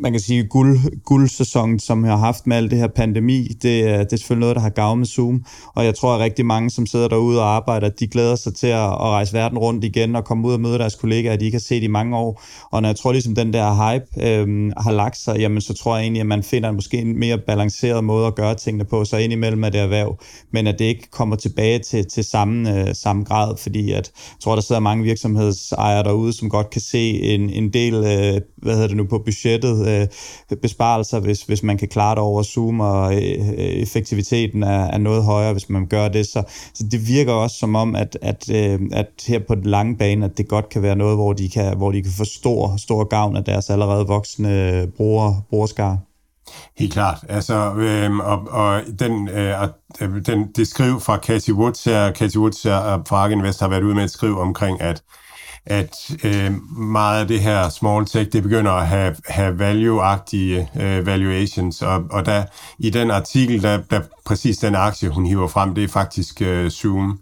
man kan sige, guld, guldsæsonen, som vi har haft med alt det her pandemi, det, det er selvfølgelig noget, der har gavnet med Zoom, og jeg tror, at rigtig mange, som sidder derude og arbejder, de glæder sig til at, at rejse verden rundt igen og komme ud og møde deres kollegaer, de ikke har set i mange år, og når jeg tror, ligesom den der hype øh, har lagt sig, jamen så tror jeg egentlig, at man finder en måske en mere balanceret måde at gøre tingene på, så indimellem er det erhverv, men at det ikke kommer tilbage til, til samme, øh, samme grad, fordi at, jeg tror, der sidder mange virksomhedsejere derude, som godt kan se en, en del, øh, hvad hedder det nu, på budgettet, øh, besparelser, hvis, hvis man kan klare det over Zoom, og øh, øh, effektiviteten er, er noget højere, hvis man gør det. Så, så det virker også som om, at, at, øh, at her på den lange bane, at det godt kan være noget, hvor de kan, hvor de kan få stor, stor gavn af deres allerede voksne bruger, brugerskare. Helt klart. Altså, øh, og, og den, øh, øh, den, det skriv fra Cathy Woods her, Cathy Woods her øh, fra Ark Invest har været ude med et skriv omkring, at at øh, meget af det her small tech, det begynder at have, have value-agtige øh, valuations, og, og der, i den artikel, der, der præcis den aktie, hun hiver frem, det er faktisk øh, Zoom.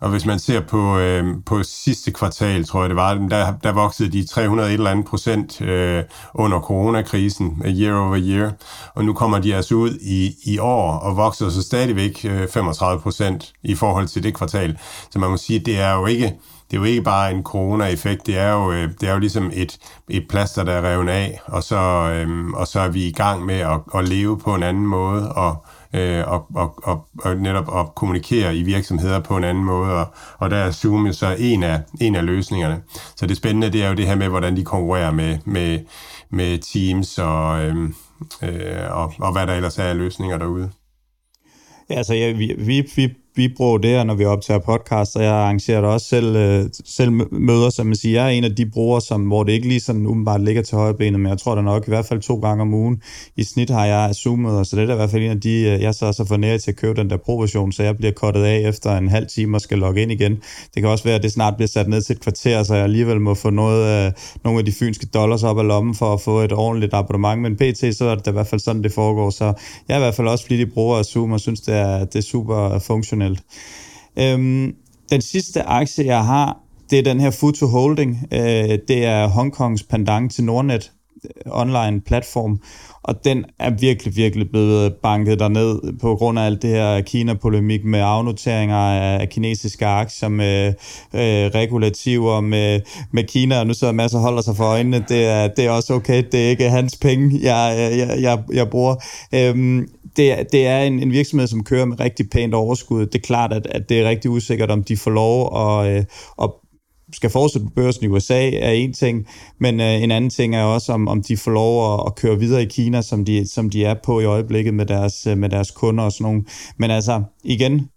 Og hvis man ser på, øh, på sidste kvartal, tror jeg det var, der, der voksede de 300 et eller andet procent øh, under coronakrisen, øh, year over year. Og nu kommer de altså ud i, i år og vokser så stadigvæk øh, 35 procent i forhold til det kvartal. Så man må sige, det er jo ikke det er jo ikke bare en corona-effekt, det er jo, øh, det er jo ligesom et, et plaster, der er revet af, og så, øhm, og så er vi i gang med at, at leve på en anden måde, og, øh, og, og, og, og netop at kommunikere i virksomheder på en anden måde, og, og der er Zoom jo så en af, en af løsningerne. Så det spændende, det er jo det her med, hvordan de konkurrerer med, med, med Teams og, øhm, øh, og, og hvad der ellers er af løsninger derude. Ja, altså ja, vi, vi, vi vi der, når vi optager podcast, og jeg arrangerer da også selv, øh, selv møder, som man siger. Jeg er en af de brugere, som, hvor det ikke lige sådan umiddelbart ligger til højre benet, men jeg tror da nok i hvert fald to gange om ugen. I snit har jeg Zoom-møder, så det er da i hvert fald en af de, øh, jeg så så for nær til at købe den der provision, så jeg bliver kottet af efter en halv time og skal logge ind igen. Det kan også være, at det snart bliver sat ned til et kvarter, så jeg alligevel må få noget, øh, nogle af de fynske dollars op af lommen for at få et ordentligt abonnement, men pt. så er det i hvert fald sådan, det foregår. Så jeg er i hvert fald også flittig bruger af Zoom og synes, det er, det er super funktionelt traditionelt. Øhm, den sidste aktie, jeg har, det er den her Futu Holding. Øh, det er Hongkongs pendant til Nordnet øh, online platform, og den er virkelig, virkelig blevet banket derned på grund af alt det her Kina-polemik med afnoteringer af kinesiske aktier, med øh, regulativer, med, med Kina, og nu sidder masser holder sig for øjnene, det er, det er også okay, det er ikke hans penge, jeg, jeg, jeg, jeg bruger. Øhm, det, det er en, en virksomhed, som kører med rigtig pænt overskud. Det er klart, at, at det er rigtig usikkert, om de får lov at, øh, at skal fortsætte på børsen i USA er en ting, men øh, en anden ting er også, om, om de får lov at, at køre videre i Kina, som de, som de er på i øjeblikket med deres, øh, med deres kunder og sådan nogle. Men altså, igen,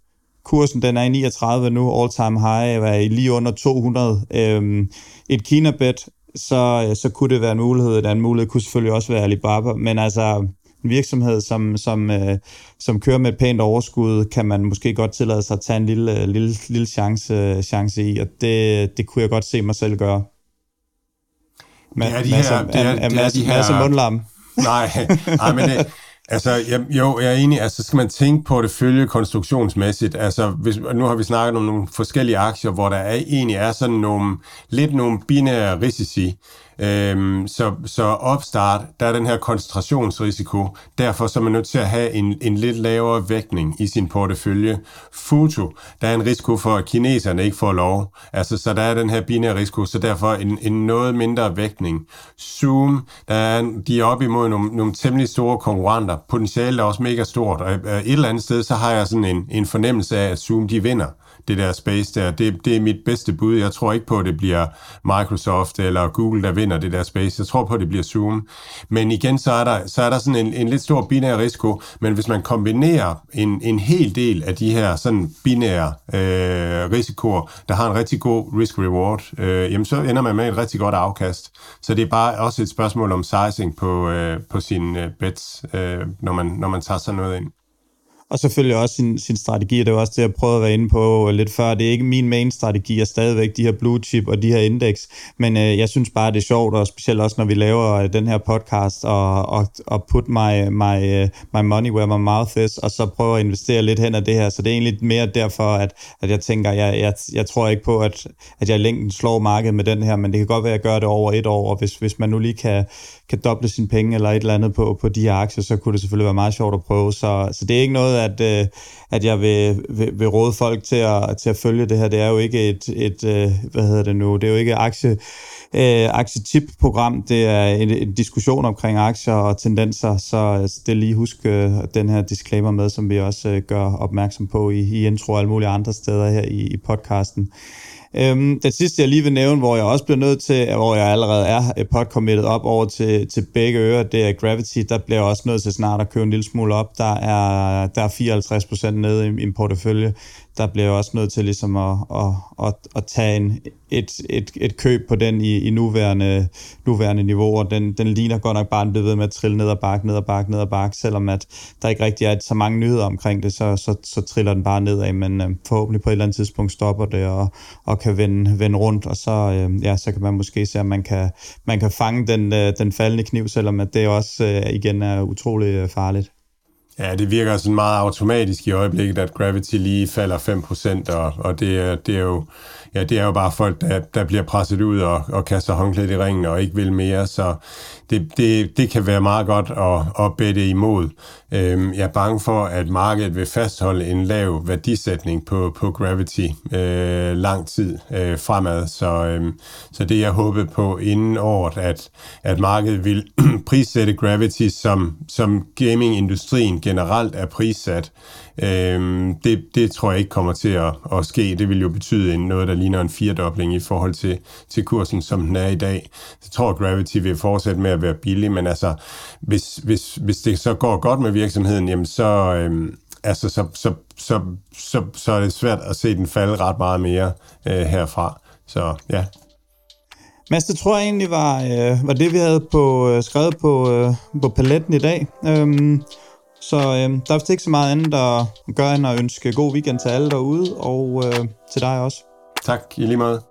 kursen den er i 39 nu, all time high, er lige under 200. Øhm, et Kina-bet, så, så kunne det være en mulighed. En anden mulighed kunne selvfølgelig også være Alibaba, men altså, en virksomhed, som, som, øh, som kører med et pænt overskud, kan man måske godt tillade sig at tage en lille, lille, lille chance, chance i, og det, det kunne jeg godt se mig selv gøre. Men, det er de her... Det er, det er de her... Masse mundlarm. Nej, nej, men det, Altså, jeg, jo, jeg er enig. Altså, skal man tænke på det følge konstruktionsmæssigt. Altså, hvis, nu har vi snakket om nogle forskellige aktier, hvor der er, egentlig er sådan nogle, lidt nogle binære risici. Øhm, så, så opstart, der er den her koncentrationsrisiko. Derfor så er man nødt til at have en, en lidt lavere vægtning i sin portefølje. Foto, der er en risiko for, at kineserne ikke får lov. Altså, så der er den her binære risiko, så derfor en, en noget mindre vægtning. Zoom, der er, de er op imod nogle, nogle temmelig store konkurrenter. Potentialet er også mega stort, og øh, et eller andet sted, så har jeg sådan en, en fornemmelse af, at Zoom de vinder det der space der. Det, det er mit bedste bud. Jeg tror ikke på, at det bliver Microsoft eller Google, der vinder det der space. Jeg tror på, at det bliver Zoom. Men igen, så er der, så er der sådan en, en lidt stor binær risiko. Men hvis man kombinerer en, en hel del af de her sådan binære øh, risikoer, der har en rigtig god risk-reward, øh, jamen så ender man med et rigtig godt afkast. Så det er bare også et spørgsmål om sizing på, øh, på sine øh, bets, øh, når, man, når man tager sådan noget ind. Og selvfølgelig også sin, sin strategi, det var også det, jeg prøvede at være inde på lidt før. Det er ikke min main strategi, er stadigvæk de her blue chip og de her indeks, men øh, jeg synes bare, det er sjovt, og specielt også, når vi laver øh, den her podcast, og, og, og put my, my, øh, my money where my mouth is, og så prøve at investere lidt hen af det her. Så det er egentlig mere derfor, at, at jeg tænker, jeg, jeg, jeg tror ikke på, at, at jeg i længden slår markedet med den her, men det kan godt være, at jeg gør det over et år, og hvis, hvis man nu lige kan, kan doble sine penge eller et eller andet på, på de her aktier, så kunne det selvfølgelig være meget sjovt at prøve. Så, så det er ikke noget, at, øh, at jeg vil, vil, vil råde folk til at, til at følge det her. Det er jo ikke et, et øh, hvad hedder det nu, det er jo ikke aktie, øh, aktietip-program, det er en, en diskussion omkring aktier og tendenser, så altså, det lige husk øh, den her disclaimer med, som vi også øh, gør opmærksom på i, i intro og alle mulige andre steder her i, i podcasten. Øhm, det sidste, jeg lige vil nævne, hvor jeg også bliver nødt til, hvor jeg allerede er øh, podcommittet op over til, til begge ører, det er Gravity. Der bliver jeg også nødt til snart at køre en lille smule op. Der er, der er 54 procent nede i, i en portefølje der bliver jeg også nødt til ligesom at, at, at, at tage en, et, et, et køb på den i, i nuværende, nuværende niveau, og den, den ligner godt nok bare, den bliver ved med at trille ned og bakke, ned og bakke, ned og bakke, selvom at der ikke rigtig er så mange nyheder omkring det, så, så, så triller den bare nedad, men øh, forhåbentlig på et eller andet tidspunkt stopper det og, og kan vende, vende rundt, og så, øh, ja, så kan man måske se, at man kan, man kan fange den, øh, den faldende kniv, selvom at det også øh, igen er utrolig øh, farligt. Ja, det virker sådan meget automatisk i øjeblikket, at Gravity lige falder 5%, og, og det, er, det, er jo, ja, det er jo bare folk, der, der bliver presset ud og, og kaster håndklædet i ringen og ikke vil mere, så det, det, det kan være meget godt at, at bette imod. Øhm, jeg er bange for, at markedet vil fastholde en lav værdisætning på, på Gravity øh, lang tid øh, fremad, så, øh, så det jeg håbede på inden året, at, at markedet vil prissætte Gravity som, som gamingindustrien generelt er prissat. Øhm, det, det tror jeg ikke kommer til at, at ske. Det vil jo betyde en, noget, der ligner en firedobling i forhold til, til kursen, som den er i dag. Så tror, Gravity vil fortsætte med at være billig, men altså, hvis, hvis, hvis det så går godt med virksomheden, jamen så, øhm, altså, så, så, så, så, så er det svært at se den falde ret meget mere øh, herfra. Så ja. Mads, det tror jeg egentlig var, øh, var det, vi havde på, øh, skrevet på, øh, på paletten i dag. Øhm, så øh, der er ikke så meget andet at gøre end at ønske god weekend til alle derude, og øh, til dig også. Tak, i lige meget.